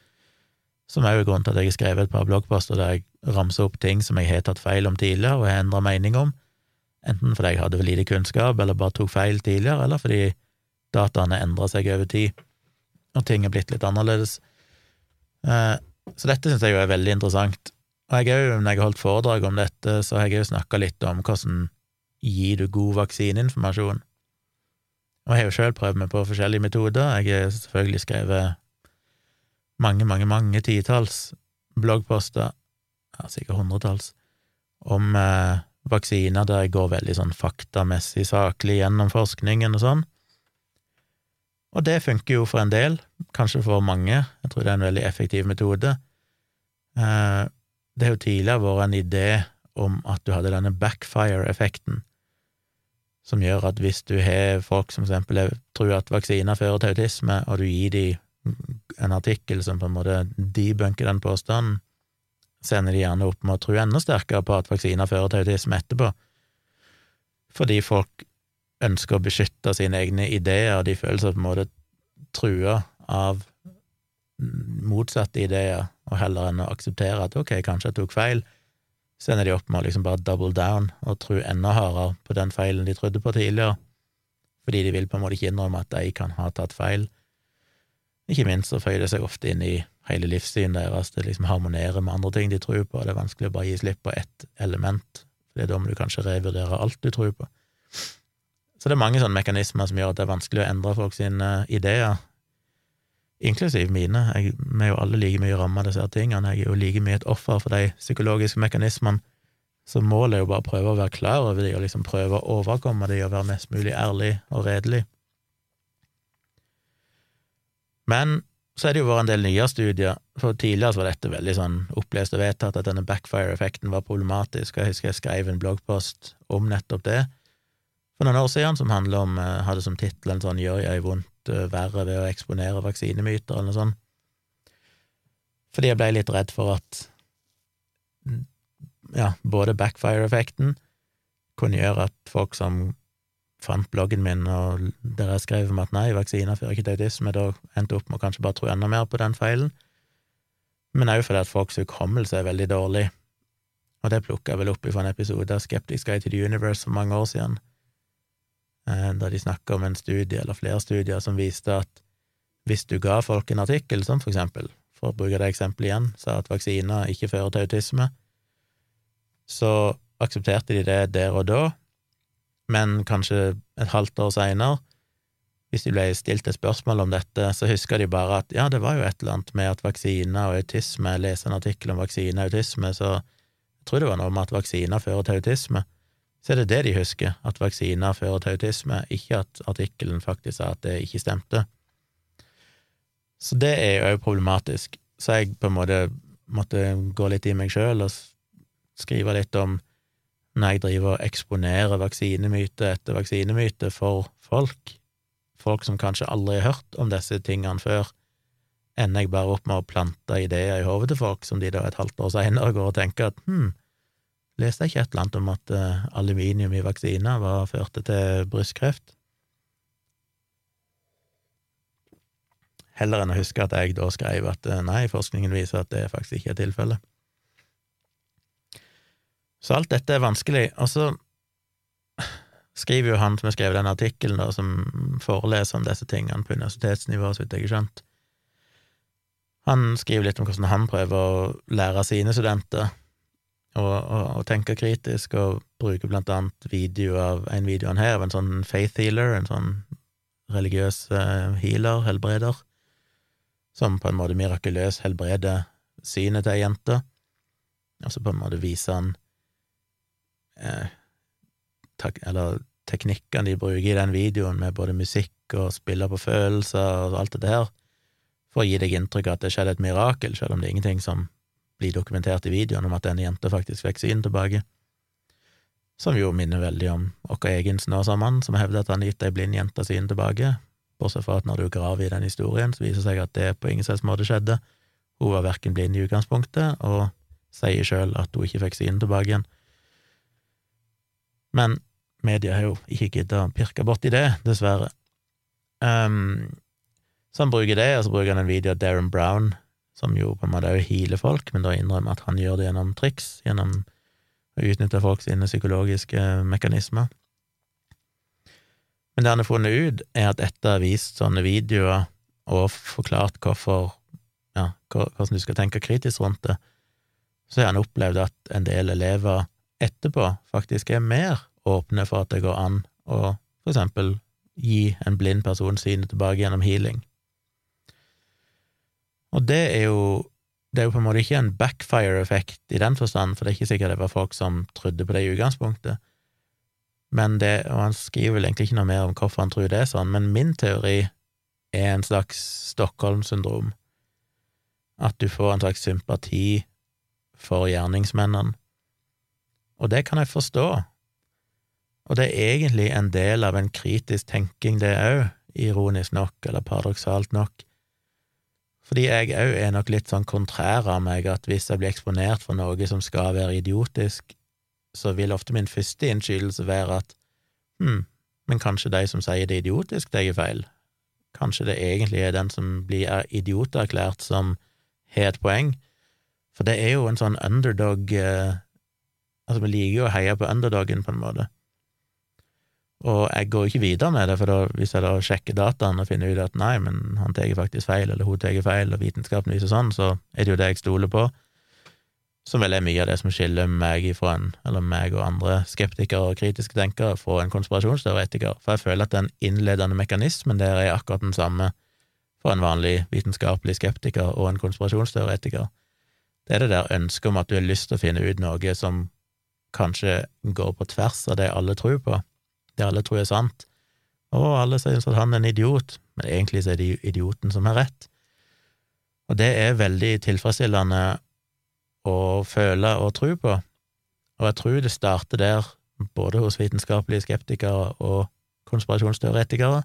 som er jo grunnen til at jeg har skrevet et par bloggposter der jeg ramser opp ting som jeg har tatt feil om tidligere og har endra mening om, enten fordi jeg hadde for lite kunnskap eller bare tok feil tidligere, eller fordi dataene endrer seg over tid, og ting er blitt litt annerledes. Eh, så dette syns jeg jo er veldig interessant. Og jeg òg, når jeg har holdt foredrag om dette, så har jeg òg snakka litt om hvordan gir du god vaksineinformasjon. Og jeg har jo sjøl prøvd meg på forskjellige metoder. Jeg har selvfølgelig skrevet mange, mange, mange titalls bloggposter, ja, sikkert hundretalls, om eh, vaksiner der jeg går veldig sånn faktamessig saklig gjennom forskningen og sånn. Og det funker jo for en del, kanskje for mange. Jeg tror det er en veldig effektiv metode. Eh, det har jo tidligere vært en idé om at du hadde denne backfire-effekten, som gjør at hvis du har folk som eksempel tror at vaksiner fører til autisme, og du gir dem en artikkel som på en måte debunker den påstanden, sender de gjerne opp med å tro enda sterkere på at vaksiner fører til autisme etterpå, fordi folk ønsker å beskytte sine egne ideer, og de føler seg på en måte trua av motsatte ideer, og heller enn å akseptere at ok, kanskje jeg tok feil, så ender de opp med å liksom bare double down og tro enda hardere på den feilen de trodde på tidligere, fordi de vil på en måte ikke innrømme at de kan ha tatt feil. Ikke minst så føyer det seg ofte inn i hele livssynet deres, det liksom harmonerer med andre ting de tror på, og det er vanskelig å bare gi slipp på ett element, for da må du kanskje revurdere alt du tror på. Så det er mange sånne mekanismer som gjør at det er vanskelig å endre folk sine ideer, inklusiv mine. Jeg, vi er jo alle like mye ramma av disse tingene, jeg er jo like mye et offer for de psykologiske mekanismene. Så målet er jo bare å prøve å være klar over de, og liksom prøve å overkomme de, og være mest mulig ærlig og redelig. Men så er det jo vært en del nye studier, for tidligere så var dette veldig sånn opplest og vedtatt at denne backfire-effekten var problematisk, og jeg husker jeg skrev en bloggpost om nettopp det for noen år siden, som handler om, eh, hadde som tittel en sånn 'Gjør jeg vondt eh, verre ved å eksponere vaksinemyter', eller noe sånt. Fordi jeg ble litt redd for at ja, både backfire-effekten kunne gjøre at folk som fant bloggen min, og der jeg skrev om at nei, vaksiner fører ikke til autisme, da endte opp med å kanskje bare tro enda mer på den feilen. Men òg fordi at folks hukommelse er veldig dårlig. Og det plukka jeg vel opp fra en episode av Skeptics Guide to the Universe for mange år siden, Eh, da de snakka om en studie, eller flere studier, som viste at hvis du ga folk en artikkel, som for eksempel, for å bruke det eksempelet igjen, sa at vaksiner ikke fører til autisme, så aksepterte de det der og da, men kanskje et halvt år seinere, hvis de ble stilt et spørsmål om dette, så husker de bare at ja, det var jo et eller annet med at vaksiner og autisme Jeg leste en artikkel om vaksine og autisme, så jeg tror det var noe med at vaksiner fører til autisme. Så er det det de husker, at vaksiner fører til autisme, ikke at artikkelen faktisk sa at det ikke stemte. Så det er jo òg problematisk. Så jeg på en måte måtte gå litt i meg sjøl og skrive litt om når jeg driver og eksponerer vaksinemyte etter vaksinemyte for folk, folk som kanskje aldri har hørt om disse tingene før, ender jeg bare opp med å plante ideer i hodet til folk som de da et halvt år seinere går og tenker at hm, leste jeg ikke et eller annet om at uh, aluminium i vaksiner var, førte til brystkreft? Heller enn å huske at jeg da skrev at uh, nei, forskningen viser at det faktisk ikke er tilfellet. Så alt dette er vanskelig. Og så skriver jo han som har skrevet den artikkelen, som foreleser om disse tingene på universitetsnivå, så vidt jeg har skjønt. Han skriver litt om hvordan han prøver å lære sine studenter å, og, og tenke kritisk, og bruker blant annet video av en video han har av en sånn faith healer, en sånn religiøs uh, healer, helbreder, som på en måte mirakuløst helbreder synet til ei jente, og så på en måte viser han eh, eller teknikkene de bruker i den videoen, med både musikk og spiller på følelser og alt det der, for å gi deg inntrykk av at det skjedde et mirakel, selv om det er ingenting som blir dokumentert i videoen om at denne jenta faktisk fikk synet tilbake. Som jo minner veldig om vår egen Snåsamann, som hevder at han har gitt ei blind jente synet tilbake, bortsett fra at når du graver i den historien, så viser det seg at det på ingen slags måte skjedde. Hun var verken blind i utgangspunktet, og sier sjøl at hun ikke fikk synet tilbake igjen. Men media har jo ikke giddet å pirke borti det, dessverre. Um, så han bruker det, og så bruker han en video av Darren Brown, som jo på en måte òg healer folk, men da innrømmer at han gjør det gjennom triks, gjennom å utnytte folk sine psykologiske mekanismer. Men det han har funnet ut, er at etter å ha vist sånne videoer og forklart hvorfor ja, hvordan du skal tenke kritisk rundt det, så har han opplevd at en del elever etterpå faktisk er mer åpne for at det går an å for eksempel gi en blind person synet tilbake gjennom healing. Og det er jo det er jo på en måte ikke en backfire-effekt i den forstand, for det er ikke sikkert det var folk som trodde på det i utgangspunktet. Men det, og han skriver vel egentlig ikke noe mer om hvorfor han tror det er sånn, men min teori er en slags Stockholm-syndrom. At du får en slags sympati for gjerningsmennene og det kan jeg forstå. Og det er egentlig en del av en kritisk tenking, det òg, ironisk nok, eller paradoksalt nok. Fordi jeg òg er nok litt sånn kontrær av meg, at hvis jeg blir eksponert for noe som skal være idiotisk, så vil ofte min første innskytelse være at hm, men kanskje de som sier det er idiotisk, det er feil. Kanskje det egentlig er den som blir idioterklært, som har et poeng. For det er jo en sånn underdog eh, Altså, vi liker jo å heie på underdogen, på en måte. Og jeg går ikke videre med det, for da, hvis jeg da sjekker dataen og finner ut at nei, men han tar faktisk feil, eller hun tar feil, og vitenskapen viser sånn, så er det jo det jeg stoler på, som vel er mye av det som skiller meg ifra en, eller meg og andre skeptikere og kritiske tenkere fra en konspirasjonsteoretiker, for jeg føler at den innledende mekanismen der er akkurat den samme for en vanlig vitenskapelig skeptiker og en konspirasjonsteoretiker. Det er det der ønsket om at du har lyst til å finne ut noe som kanskje går på tvers av det alle tror på, det alle tror er sant. Og alle sier at han er en idiot, men egentlig så er det idioten som har rett. Og det er veldig tilfredsstillende å føle og tro på, og jeg tror det starter der, både hos vitenskapelige skeptikere og konspirasjonsteoretikere.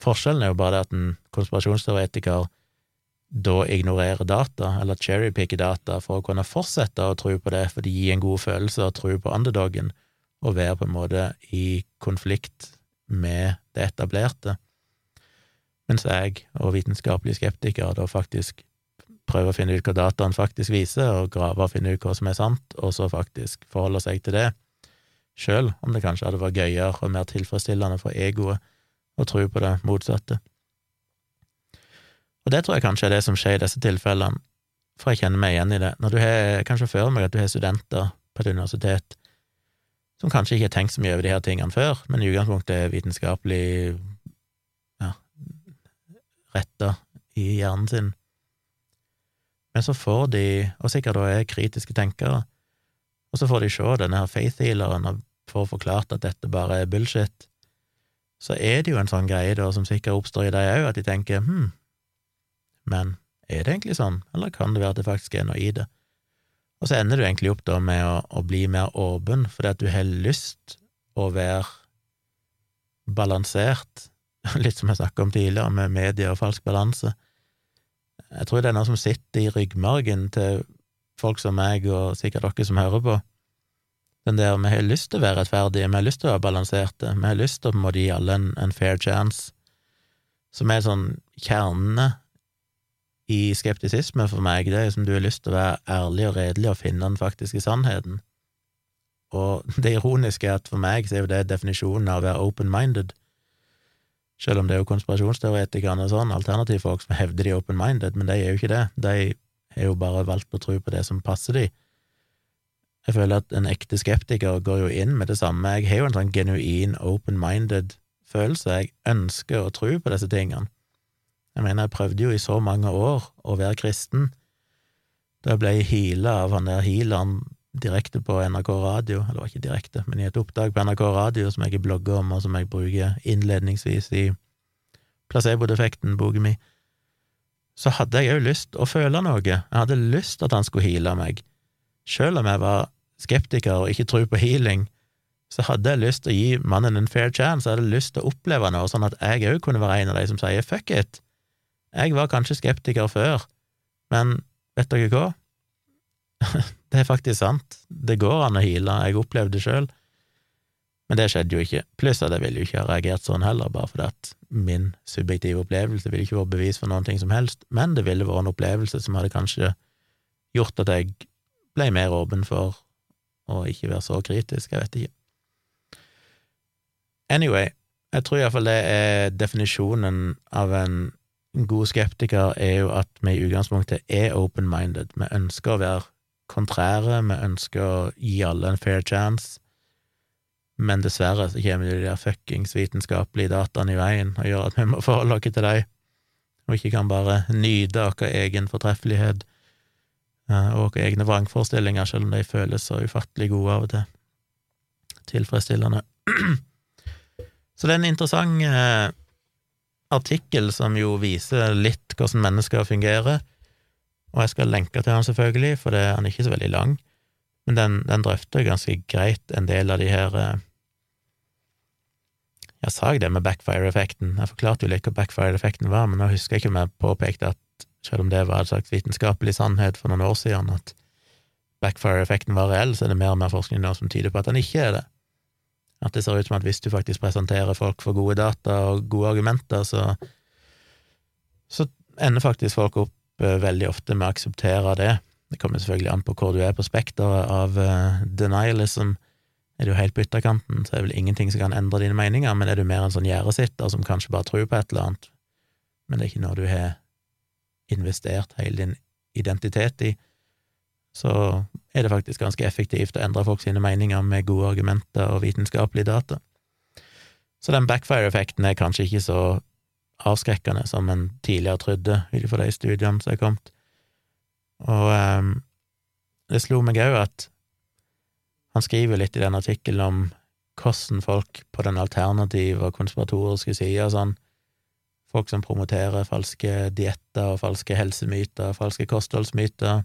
Forskjellen er jo bare det at en konspirasjonsteoretiker da ignorerer data, eller cherrypicker data, for å kunne fortsette å tro på det, for det gir en god følelse å tro på underdogen, og være på en måte i konflikt med det etablerte. Mens jeg og vitenskapelige skeptikere da faktisk prøver å finne ut hva dataen faktisk viser, og grave og finne ut hva som er sant, og så faktisk forholde seg til det, sjøl om det kanskje hadde vært gøyere og mer tilfredsstillende for egoet å tro på det motsatte. Og det tror jeg kanskje er det som skjer i disse tilfellene, for jeg kjenner meg igjen i det. Når du har, kanskje før meg at du har studenter på et universitet som kanskje ikke har tenkt så mye over de her tingene før, men i utgangspunktet er vitenskapelig ja, retta i hjernen sin. Men så får de, og sikkert da er kritiske tenkere, og så får de se denne her faith-healeren og får forklart at dette bare er bullshit, så er det jo en sånn greie da som sikkert oppstår i deg òg, at de tenker hm, men er det egentlig sånn, eller kan det være at det faktisk er noe i det? Og så ender du egentlig opp da med å, å bli mer åpen, fordi at du har lyst å være balansert, litt som jeg snakka om tidligere, med media og falsk balanse. Jeg tror det er noe som sitter i ryggmargen til folk som meg, og sikkert dere som hører på. Den der vi har lyst til å være rettferdige, vi har lyst til å være balanserte, vi har lyst til å på en måte gi alle en, en fair chance, som er sånn kjernene i skeptisisme for meg, det er som du har lyst til å være ærlig og redelig og finne den faktiske sannheten. Og det ironiske er at for meg så er jo det definisjonen av å være open-minded. Selv om det er jo konspirasjonsteoretikerne og sånn, alternativfolk som hevder de er open-minded, men de er jo ikke det. De har jo bare valgt å tro på det som passer de. Jeg føler at en ekte skeptiker går jo inn med det samme. Jeg har jo en sånn genuin open-minded følelse. Jeg ønsker å tro på disse tingene. Jeg mener, jeg prøvde jo i så mange år å være kristen. Da ble jeg heala av han der healeren direkte på NRK radio, eller ikke direkte, men i et opptak på NRK radio som jeg blogger om, og som jeg bruker innledningsvis i Placebo-defekten, boken min, så hadde jeg òg lyst å føle noe. Jeg hadde lyst at han skulle heale meg. Selv om jeg var skeptiker og ikke tror på healing, så hadde jeg lyst til å gi mannen en fair chance, jeg hadde lyst til å oppleve noe, sånn at jeg òg kunne være en av de som sier fuck it, jeg var kanskje skeptiker før, men vet dere hva? det er faktisk sant. Det går an å heale. Jeg opplevde det sjøl. Men det skjedde jo ikke. Pluss at jeg ville jo ikke ha reagert sånn heller, bare fordi at min subjektive opplevelse ville ikke vært bevis for noen ting som helst, men det ville vært en opplevelse som hadde kanskje gjort at jeg ble mer åpen for å ikke være så kritisk. Jeg vet ikke. Anyway, jeg tror iallfall det er definisjonen av en en god skeptiker er jo at vi i utgangspunktet er open-minded. Vi ønsker å være kontrære, vi ønsker å gi alle en fair chance, men dessverre så kommer de der fuckings vitenskapelige dataene i veien og gjør at vi må forholde oss til dem, og ikke kan bare nyte vår egen fortreffelighet eh, og våre egne vrangforestillinger, selv om de føles så ufattelig gode av og til. Tilfredsstillende. Så det er en interessant eh, artikkel som jo viser litt hvordan mennesker fungerer, og jeg skal lenke til den selvfølgelig, for det, han er ikke så veldig lang, men den, den drøfter ganske greit en del av de her eh, Jeg sa det med backfire-effekten, jeg forklarte jo litt hva backfire-effekten var, men nå husker jeg ikke om jeg påpekte at selv om det var en slags vitenskapelig sannhet for noen år siden, at backfire-effekten var reell, så er det mer og mer forskning nå som tyder på at den ikke er det. At det ser ut som at hvis du faktisk presenterer folk for gode data og gode argumenter, så, så ender faktisk folk opp uh, veldig ofte med å akseptere det. Det kommer selvfølgelig an på hvor du er på spekteret av uh, denialism. Er du helt på ytterkanten, så er det vel ingenting som kan endre dine meninger, men er du mer en sånn gjerdesitter som kanskje bare tror på et eller annet, men det er ikke noe du har investert hele din identitet i, så er det faktisk ganske effektivt å endre folk sine meninger med gode argumenter og vitenskapelige data. Så den backfire-effekten er kanskje ikke så avskrekkende som en tidligere trodde, ut ifra de studiene som er kommet. Og um, det slo meg òg at han skriver litt i den artikkelen om hvordan folk på den alternative og konspiratoriske sida sånn, folk som promoterer falske dietter og falske helsemyter, falske kostholdsmyter,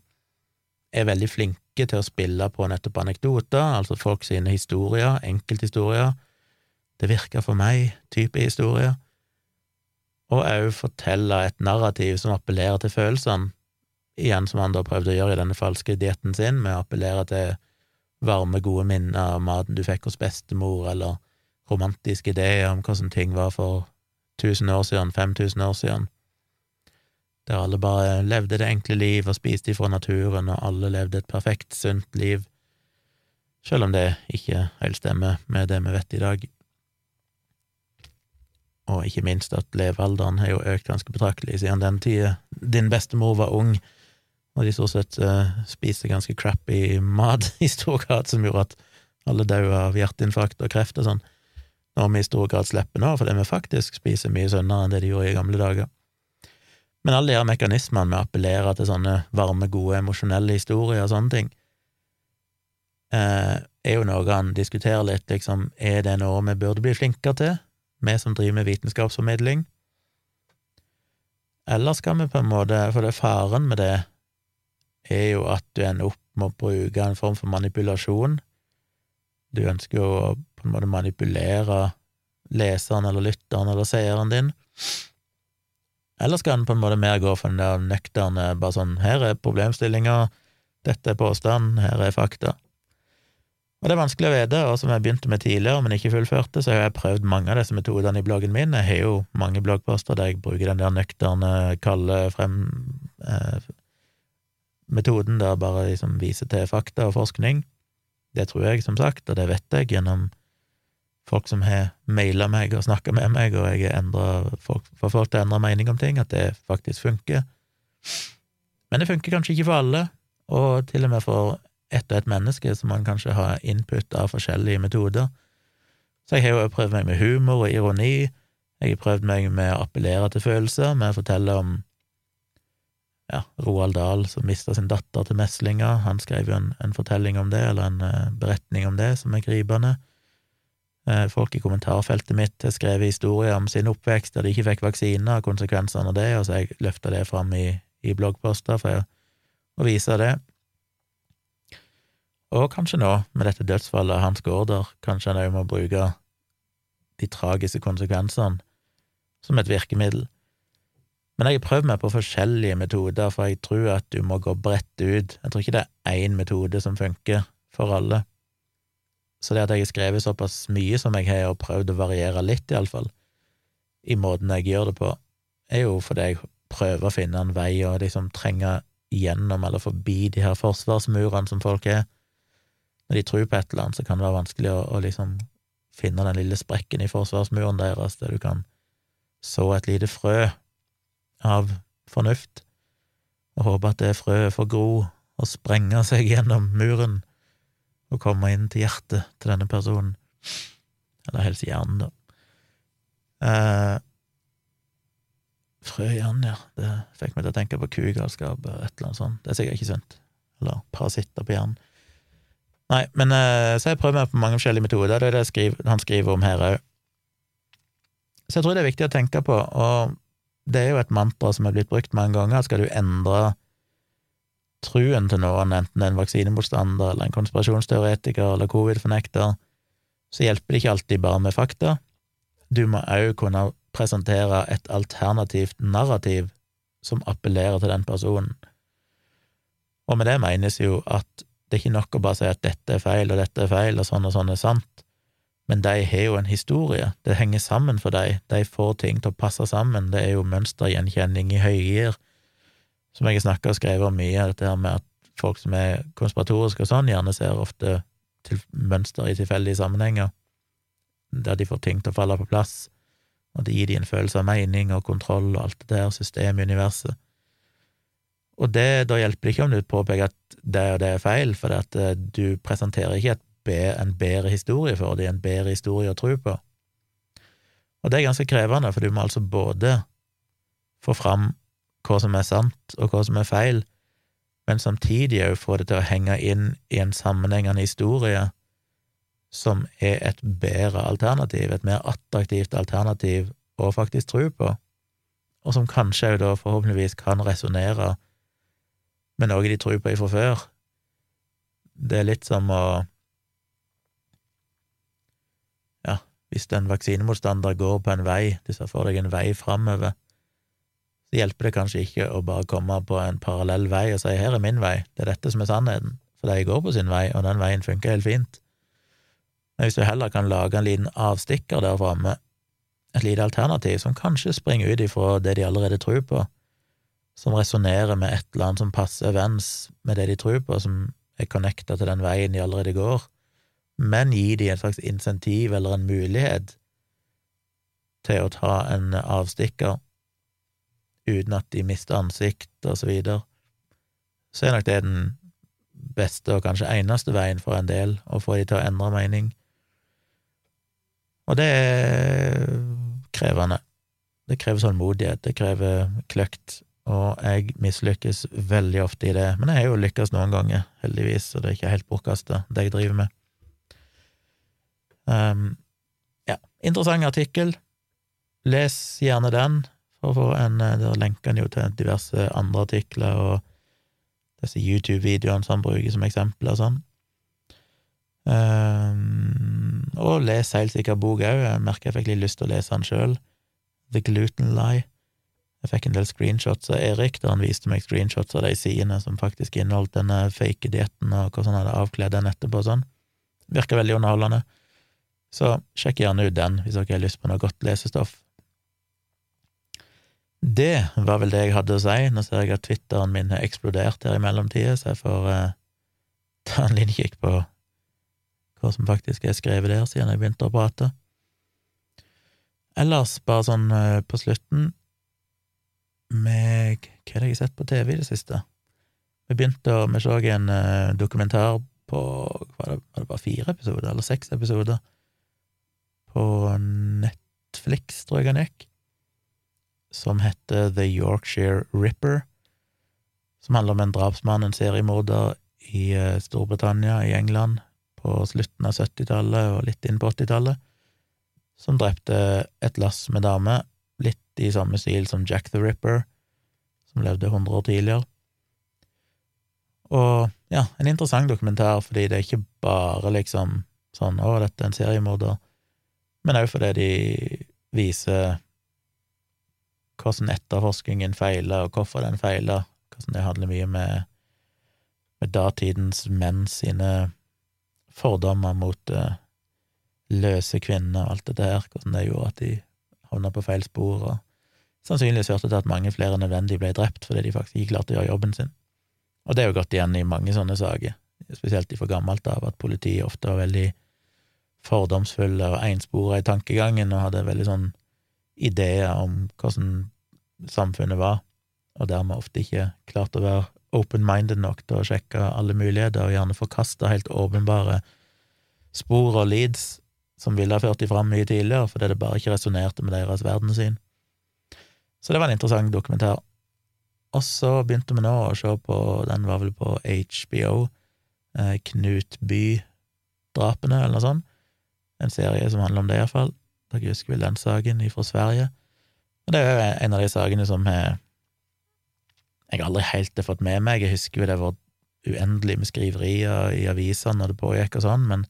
er veldig flinke til å spille på nettopp anekdoter, altså folk sine historier, enkelthistorier. Det virker for meg, type historier. Og òg fortelle et narrativ som appellerer til følelsene, igjen som han da prøvde å gjøre i denne falske dietten sin, med å appellere til varme, gode minner om maten du fikk hos bestemor, eller romantiske ideer om hvordan ting var for 1000 år siden, 5000 år siden der alle bare levde det enkle liv og spiste ifra naturen, og alle levde et perfekt, sunt liv, selv om det ikke helt stemmer med det vi vet i dag. Og ikke minst at levealderen har jo økt ganske betraktelig siden den tida din bestemor var ung, og de stort sett uh, spiste ganske crappy mat i stor grad, som gjorde at alle daua av hjerteinfarkt og kreft og sånn, når vi i stor grad slipper nå, fordi vi faktisk spiser mye sunnere enn det de gjorde i gamle dager. Men alle de her mekanismene med å appellere til sånne varme, gode, emosjonelle historier og sånne ting, eh, er jo noe han diskuterer litt, liksom, er det noe vi burde bli flinkere til, vi som driver med vitenskapsformidling? Eller skal vi på en måte, for det faren med det er jo at du ender opp med å bruke en form for manipulasjon. Du ønsker jo å på en måte manipulere leseren eller lytteren eller seeren din. Eller skal en på en måte mer gå for den der nøkterne, bare sånn her er problemstillinga, dette er påstanden, her er fakta. Og det er vanskelig å vite, og som jeg begynte med tidligere, men ikke fullførte, så har jeg prøvd mange av disse metodene i bloggen min. Jeg har jo mange bloggposter der jeg bruker den der nøkterne, kalde frem eh, der bare liksom viser til fakta og forskning. Det tror jeg, som sagt, og det vet jeg gjennom folk som har maila meg og snakka med meg, og jeg har får folk til å endre mening om ting, at det faktisk funker. Men det funker kanskje ikke for alle, og til og med for ett og ett menneske så man kanskje ha input av forskjellige metoder. Så jeg har jo prøvd meg med humor og ironi, jeg har prøvd meg med å appellere til følelser, med å fortelle om ja, Roald Dahl som mista sin datter til meslinger. Han skrev jo en, en fortelling om det, eller en uh, beretning om det, som er gripende. Uh, folk i kommentarfeltet mitt har skrevet historier om sin oppvekst der de ikke fikk vaksiner og konsekvensene av det, og så jeg løfta det fram i, i bloggposter for å vise det. Og kanskje nå, med dette dødsfallet av Hans Gaarder, kanskje han òg må bruke de tragiske konsekvensene som et virkemiddel. Men jeg har prøvd meg på forskjellige metoder, for jeg tror at du må gå bredt ut. Jeg tror ikke det er én metode som funker for alle. Så det at jeg har skrevet såpass mye som jeg har, og prøvd å variere litt, iallfall, i måten jeg gjør det på, er jo fordi jeg prøver å finne en vei og liksom trenge gjennom eller forbi de her forsvarsmurene som folk er. Når de tror på et eller annet, så kan det være vanskelig å, å liksom finne den lille sprekken i forsvarsmuren deres, der du kan så et lite frø av fornuft, og håpe at det frøet får gro og sprenge seg gjennom muren og komme inn til hjertet til denne personen, eller helst hjernen, da. Eh, frø i hjernen, ja, det fikk meg til å tenke på kugalskap og et eller annet sånt, det er sikkert ikke sunt, eller parasitter på hjernen. Nei, men eh, så jeg prøver meg på mange forskjellige metoder, det er det skriver, han skriver om her òg. Så jeg tror det er viktig å tenke på, og det er jo et mantra som er blitt brukt mange ganger. Skal du endre truen til noen, enten en vaksinemotstander eller en konspirasjonsteoretiker eller covid-fornekter, så hjelper det ikke alltid bare med fakta. Du må òg kunne presentere et alternativt narrativ som appellerer til den personen. Og med det menes jo at det er ikke nok å bare si at dette er feil og dette er feil og sånn og sånn er sant. Men de har jo en historie, det henger sammen for dem, de får ting til å passe sammen, det er jo mønstergjenkjenning i høygir, som jeg har snakka og skrevet om mye, dette her med at folk som er konspiratoriske og sånn, gjerne ser ofte til mønster i tilfeldige sammenhenger, der de får ting til å falle på plass, og det gir de en følelse av mening og kontroll og alt det der systemet i universet. Og det, da hjelper det ikke om du påpeker at det og det er feil, for at eh, du presenterer ikke et en bedre historie for dem, en bedre historie å tro på. Og det er ganske krevende, for du må altså både få fram hva som er sant, og hva som er feil, men samtidig òg få det til å henge inn i en sammenhengende historie som er et bedre alternativ, et mer attraktivt alternativ å faktisk tro på, og som kanskje òg da forhåpentligvis kan resonnere med noe de tror på ifra før. Det er litt som å Ja, Hvis en vaksinemotstander går på en vei, du ser for deg en vei framover, så hjelper det kanskje ikke å bare komme på en parallell vei og si 'her er min vei', det er dette som er sannheten, for de går på sin vei, og den veien funker helt fint. Men hvis du heller kan lage en liten avstikker der framme, et lite alternativ som kanskje springer ut ifra det de allerede tror på, som resonnerer med et eller annet som passer overens med det de tror på, som er connecta til den veien de allerede går, men gi de et slags insentiv eller en mulighet til å ta en avstikker uten at de mister ansikt, og så videre, så er nok det den beste og kanskje eneste veien for en del å få de til å endre mening. Og det er krevende. Det krever tålmodighet, det krever kløkt, og jeg mislykkes veldig ofte i det. Men jeg har jo lykkes noen ganger, heldigvis, så det er ikke helt bortkasta, det jeg driver med. Um, ja, interessant artikkel. Les gjerne den, en Der lenker han jo til diverse andre artikler og disse YouTube-videoene som han bruker som eksempel og sånn. Um, og les helt sikkert bok òg. Jeg merker jeg fikk litt lyst til å lese den sjøl. The Gluten Lie. Jeg fikk en del screenshots av Erik, der han viste meg screenshots av de sidene som faktisk inneholdt denne fake dietten, og hvordan han hadde avkledd den etterpå og sånn. Virker veldig underholdende. Så sjekk gjerne ut den hvis dere har lyst på noe godt lesestoff. Det var vel det jeg hadde å si. Nå ser jeg at Twitteren min har eksplodert her i mellomtida, så jeg får eh, ta en liten kikk på hva som faktisk er skrevet der, siden jeg begynte å prate. Ellers, bare sånn eh, på slutten med Hva er det jeg har sett på TV i det siste? Vi begynte å Vi så en eh, dokumentar på var det, var det bare fire episoder, eller seks episoder? På Netflix, tror jeg han gikk som heter The Yorkshire Ripper, som handler om en drapsmann, en seriemorder, i eh, Storbritannia, i England, på slutten av 70-tallet og litt inn på 80-tallet, som drepte et lass med damer, litt i samme stil som Jack the Ripper, som levde 100 år tidligere. Og ja, en interessant dokumentar, fordi det er ikke bare liksom sånn 'Å, dette er en seriemorder', men òg fordi de viser hvordan etterforskningen feiler, og hvorfor den feiler, hvordan det handler mye med, med datidens menn sine fordommer mot uh, løse kvinner og alt dette her, hvordan det gjorde at de havna på feil spor, og sannsynligvis førte til at mange flere nødvendig ble drept fordi de faktisk ikke klarte å gjøre jobben sin. Og det er jo gått igjen i mange sånne saker, spesielt fra gammelt av, at politiet ofte var veldig fordomsfulle og enspora i tankegangen og hadde veldig sånn ideer om hvordan samfunnet var, og dermed ofte ikke klart å være open-minded nok til å sjekke alle muligheter, og gjerne forkaste helt åpenbare spor og leads som ville ha ført de fram mye tidligere, fordi det bare ikke resonnerte med deres verdenssyn. Så det var en interessant dokumentar. Og så begynte vi nå å se på, den var vel på HBO, eh, Knut By-drapene, eller noe sånt. En serie som handler om det, iallfall. Dere husker vel den saken fra Sverige? Og det er jo en av de sakene som jeg, jeg aldri helt har fått med meg. Jeg husker jo det var uendelig med skriverier i avisene når det pågikk og sånn, men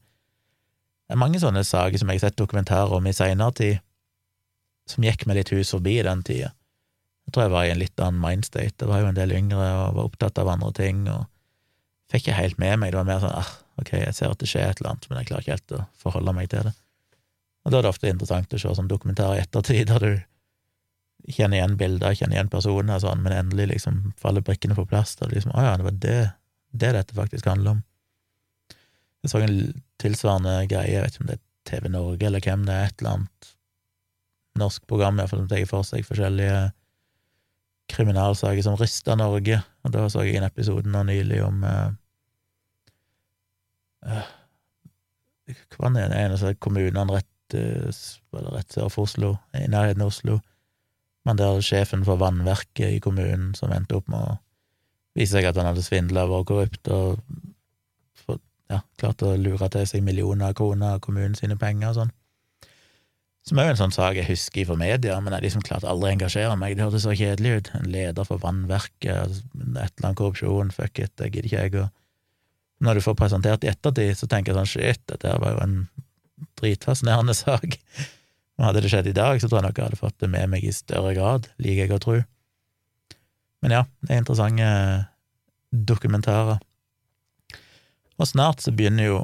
det er mange sånne saker som jeg har sett dokumentarer om i seinere tid, som gikk meg litt hus forbi den tida. Jeg tror jeg var i en litt annen mindstate. Jeg var jo en del yngre og var opptatt av andre ting, og fikk ikke helt med meg. Det var mer sånn ah, ok, jeg ser at det skjer et eller annet, men jeg klarer ikke helt å forholde meg til det. Og da er det ofte interessant å se sånn dokumentar i ettertid, der du kjenner igjen bilder, kjenner igjen personer, sånn, men endelig liksom faller brikkene på plass. Da liksom, å ja, det var det, det dette faktisk handler om. Jeg så en tilsvarende greie, jeg vet ikke om det er TV Norge eller hvem det er, et eller annet norsk program iallfall som tar for seg forskjellige kriminalsaker som ryster Norge, og da så jeg en episode nå nylig om uh, uh, Hva var det ene kommunene rett, uh, rett sør for Oslo, i nærheten av Oslo, men der sjefen for vannverket i kommunen som endte opp med å vise seg at han hadde svindla og vært korrupt og for, ja, klart å lure til seg millioner av kroner av kommunen sine penger og sånn. Som er jo en sånn sak jeg husker fra media, men jeg liksom klarte aldri å engasjere meg. Det hørtes så kjedelig ut. En leder for vannverket, et eller annet korrupsjon, fuck it, det gidder ikke jeg. Og når du får presentert i ettertid, så tenker jeg sånn shit, dette var jo en dritfascinerende sak. Hadde det skjedd i dag, så tror jeg nok jeg hadde fått det med meg i større grad, liker jeg å tro. Men ja, det er interessante dokumentarer. Og snart så begynner jo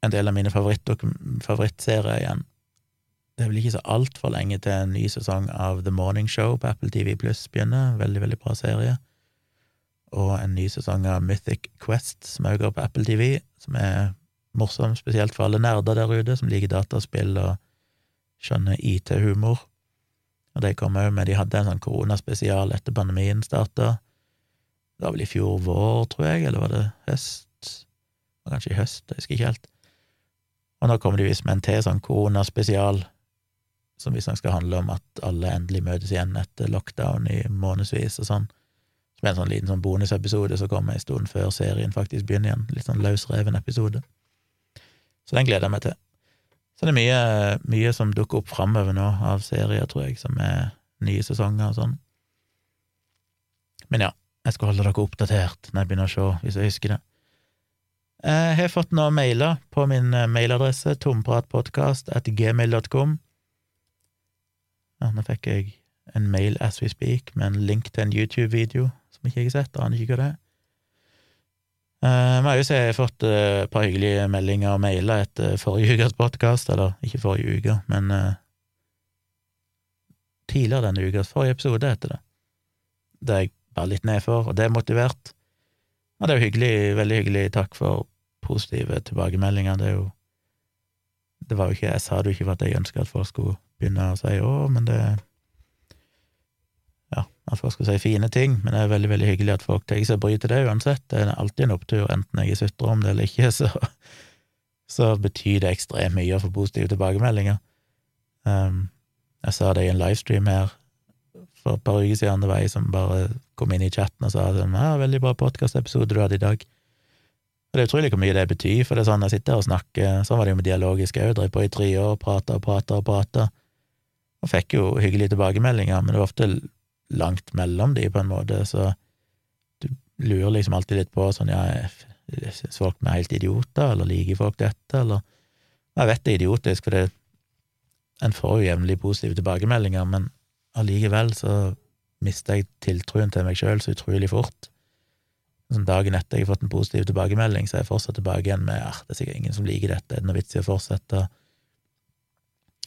en del av mine favorittserier igjen. Det er vel ikke så altfor lenge til en ny sesong av The Morning Show på Apple TV Pluss begynner. Veldig, veldig bra serie. Og en ny sesong av Mythic Quest, som også går på Apple TV, som er morsom, spesielt for alle nerder der ute som liker dataspill og skjønner IT-humor. Og de kom òg med De hadde en sånn koronaspesial etter pandemien starta, Det var vel i fjor vår, tror jeg, eller var det høst? Det var kanskje i høst, jeg husker ikke helt. Og nå kommer de visst med en til sånn koronaspesial, som visstnok skal handle om at alle endelig møtes igjen etter lockdown i månedsvis og sånn. Som er en sånn liten sånn bonusepisode som kommer en stund før serien faktisk begynner igjen. Litt sånn løsreven episode. Så den gleder jeg meg til. Så det er mye, mye som dukker opp framover nå av serier, tror jeg, som er nye sesonger og sånn. Men ja, jeg skal holde dere oppdatert når jeg begynner å se, hvis jeg husker det. Jeg har fått noen mailer på min eh, mailadresse tompratpodkast.gmail.com. Ja, nå fikk jeg en mail as we speak med en link til en YouTube-video som ikke jeg har sett, aner ikke hva det er. Uh, har jeg jo har fått uh, et par hyggelige meldinger og mailer etter forrige ukes podkast, eller ikke forrige uke, men uh, tidligere denne ukas forrige episode, heter det. Det er jeg bare litt nedfor, og det er motivert. Og det er jo hyggelig, veldig hyggelig. Takk for positive tilbakemeldinger. Det er jo Det var jo ikke Jeg sa det jo ikke for at jeg ønska at folk skulle begynne å si å, men det at folk skal si fine ting, men det er veldig, veldig hyggelig at folk tar seg bryet til det uansett. Det er alltid en opptur, enten jeg sutrer om det eller ikke, så, så betyr det ekstremt mye å få positive tilbakemeldinger. Um, jeg sa det i en livestream her for et par uker siden, det var ei som bare kom inn i chatten og sa sånn, ja, 'Veldig bra podkastepisode du hadde i dag'. Og Det er utrolig hvor mye det betyr, for det er sånn jeg sitter og snakker, sånn var det jo med dialogisk òg, drev på i tre år, prata og prata og prata, og fikk jo hyggelige tilbakemeldinger, men det var ofte langt mellom de, på en måte, så du lurer liksom alltid litt på sånn, ja, syns folk vi er helt idioter, eller liker folk dette, eller Jeg vet det er idiotisk, for det, en får jo jevnlig positive tilbakemeldinger, men allikevel så mister jeg tiltroen til meg sjøl så utrolig fort. Sånn dagen etter jeg har fått en positiv tilbakemelding, så er jeg fortsatt tilbake igjen med at det er sikkert ingen som liker dette, er det noe vits i å fortsette?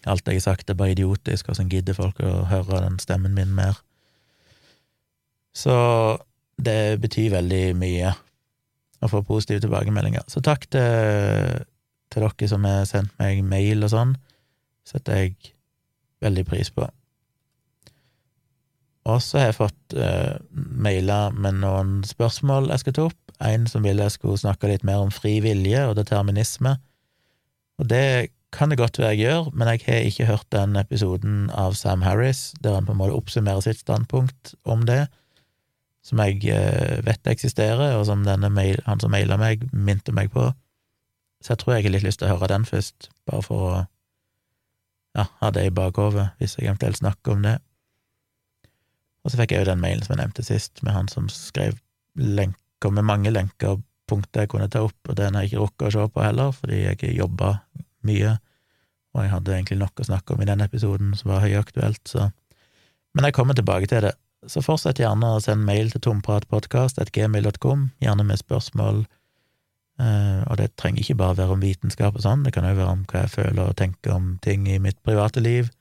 Alt jeg har sagt, er bare idiotisk, og så gidder folk å høre den stemmen min mer? Så det betyr veldig mye å få positive tilbakemeldinger. Så takk til, til dere som har sendt meg mail og sånn, setter jeg veldig pris på. Og så har jeg fått uh, mailer med noen spørsmål jeg skal ta opp. En som ville jeg skulle snakke litt mer om fri vilje og determinisme. Og det kan det godt være jeg gjør, men jeg har ikke hørt den episoden av Sam Harris der han på en måte oppsummerer sitt standpunkt om det, som jeg uh, vet eksisterer, og som mail, han som maila meg, minte meg på. Så jeg tror jeg har litt lyst til å høre den først, bare for å ja, ha det i bakhovet, hvis jeg eventuelt snakker om det. Og så fikk jeg jo den mailen som jeg nevnte sist, med han som skrev lenker med mange lenker punkter jeg kunne ta opp, og den har jeg ikke rukket å se på heller, fordi jeg jobba mye, og jeg hadde egentlig nok å snakke om i den episoden som var høyaktuelt, så Men jeg kommer tilbake til det. Så fortsett gjerne å sende mail til tompratpodkast.gmil.com, gjerne med spørsmål, eh, og det trenger ikke bare være om vitenskap og sånn, det kan òg være om hva jeg føler og tenker om ting i mitt private liv,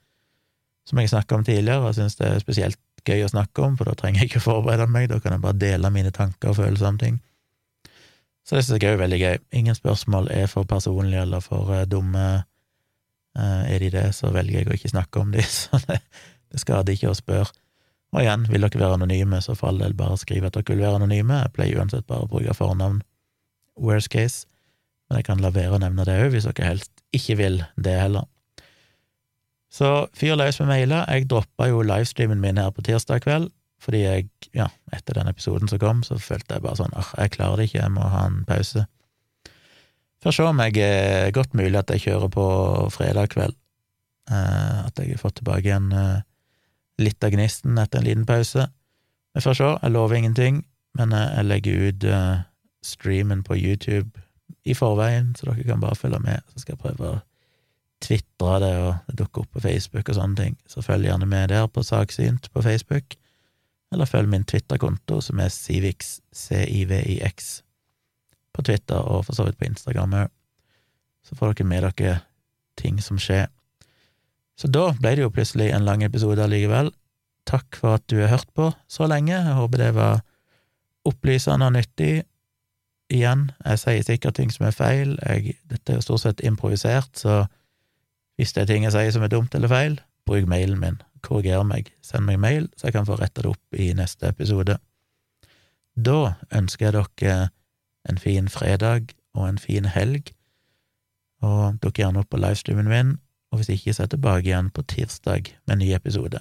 som jeg snakka om tidligere, og syns det er spesielt gøy å snakke om, for da trenger jeg ikke forberede meg, da kan jeg bare dele mine tanker og følelser om ting. Så det synes jeg er veldig gøy. Ingen spørsmål er for personlige eller for uh, dumme. Uh, er de det, så velger jeg å ikke snakke om de, så det, det skader ikke å spørre. Og igjen, vil dere være anonyme, så for all del bare skriv at dere vil være anonyme. Jeg pleier uansett bare å bruke fornavn, worst case, men jeg kan la være å nevne det òg, hvis dere helst ikke vil det heller. Så fyr løs med mailer. Jeg droppa jo livestreamen min her på tirsdag kveld, fordi jeg, ja, etter den episoden som kom, så følte jeg bare sånn ah, jeg klarer det ikke, jeg må ha en pause. Får se om jeg er godt mulig at jeg kjører på fredag kveld. Eh, at jeg har fått tilbake en eh, litt av gnisten etter en liten pause. Vi får se, jeg lover ingenting, men jeg legger ut eh, streamen på YouTube i forveien, så dere kan bare følge med, så skal jeg prøve å tvitre det, og dukke opp på Facebook og sånne ting, så følg gjerne med der på Saksynt på Facebook, eller følg min Twitter-konto, som er Civix, C-I-V-I-X, på Twitter og for så vidt på Instagram òg. Så får dere med dere ting som skjer. Så da ble det jo plutselig en lang episode allikevel. Takk for at du har hørt på så lenge. Jeg håper det var opplysende og nyttig. Igjen, jeg sier sikkert ting som er feil. Jeg, dette er jo stort sett improvisert, så hvis det er ting jeg sier som er dumt eller feil, bruk mailen min. Korriger meg. Send meg mail, så jeg kan få retta det opp i neste episode. Da ønsker jeg dere en fin fredag og en fin helg, og dukk gjerne opp på livestreamen min, og hvis ikke, så er jeg tilbake igjen på tirsdag med en ny episode.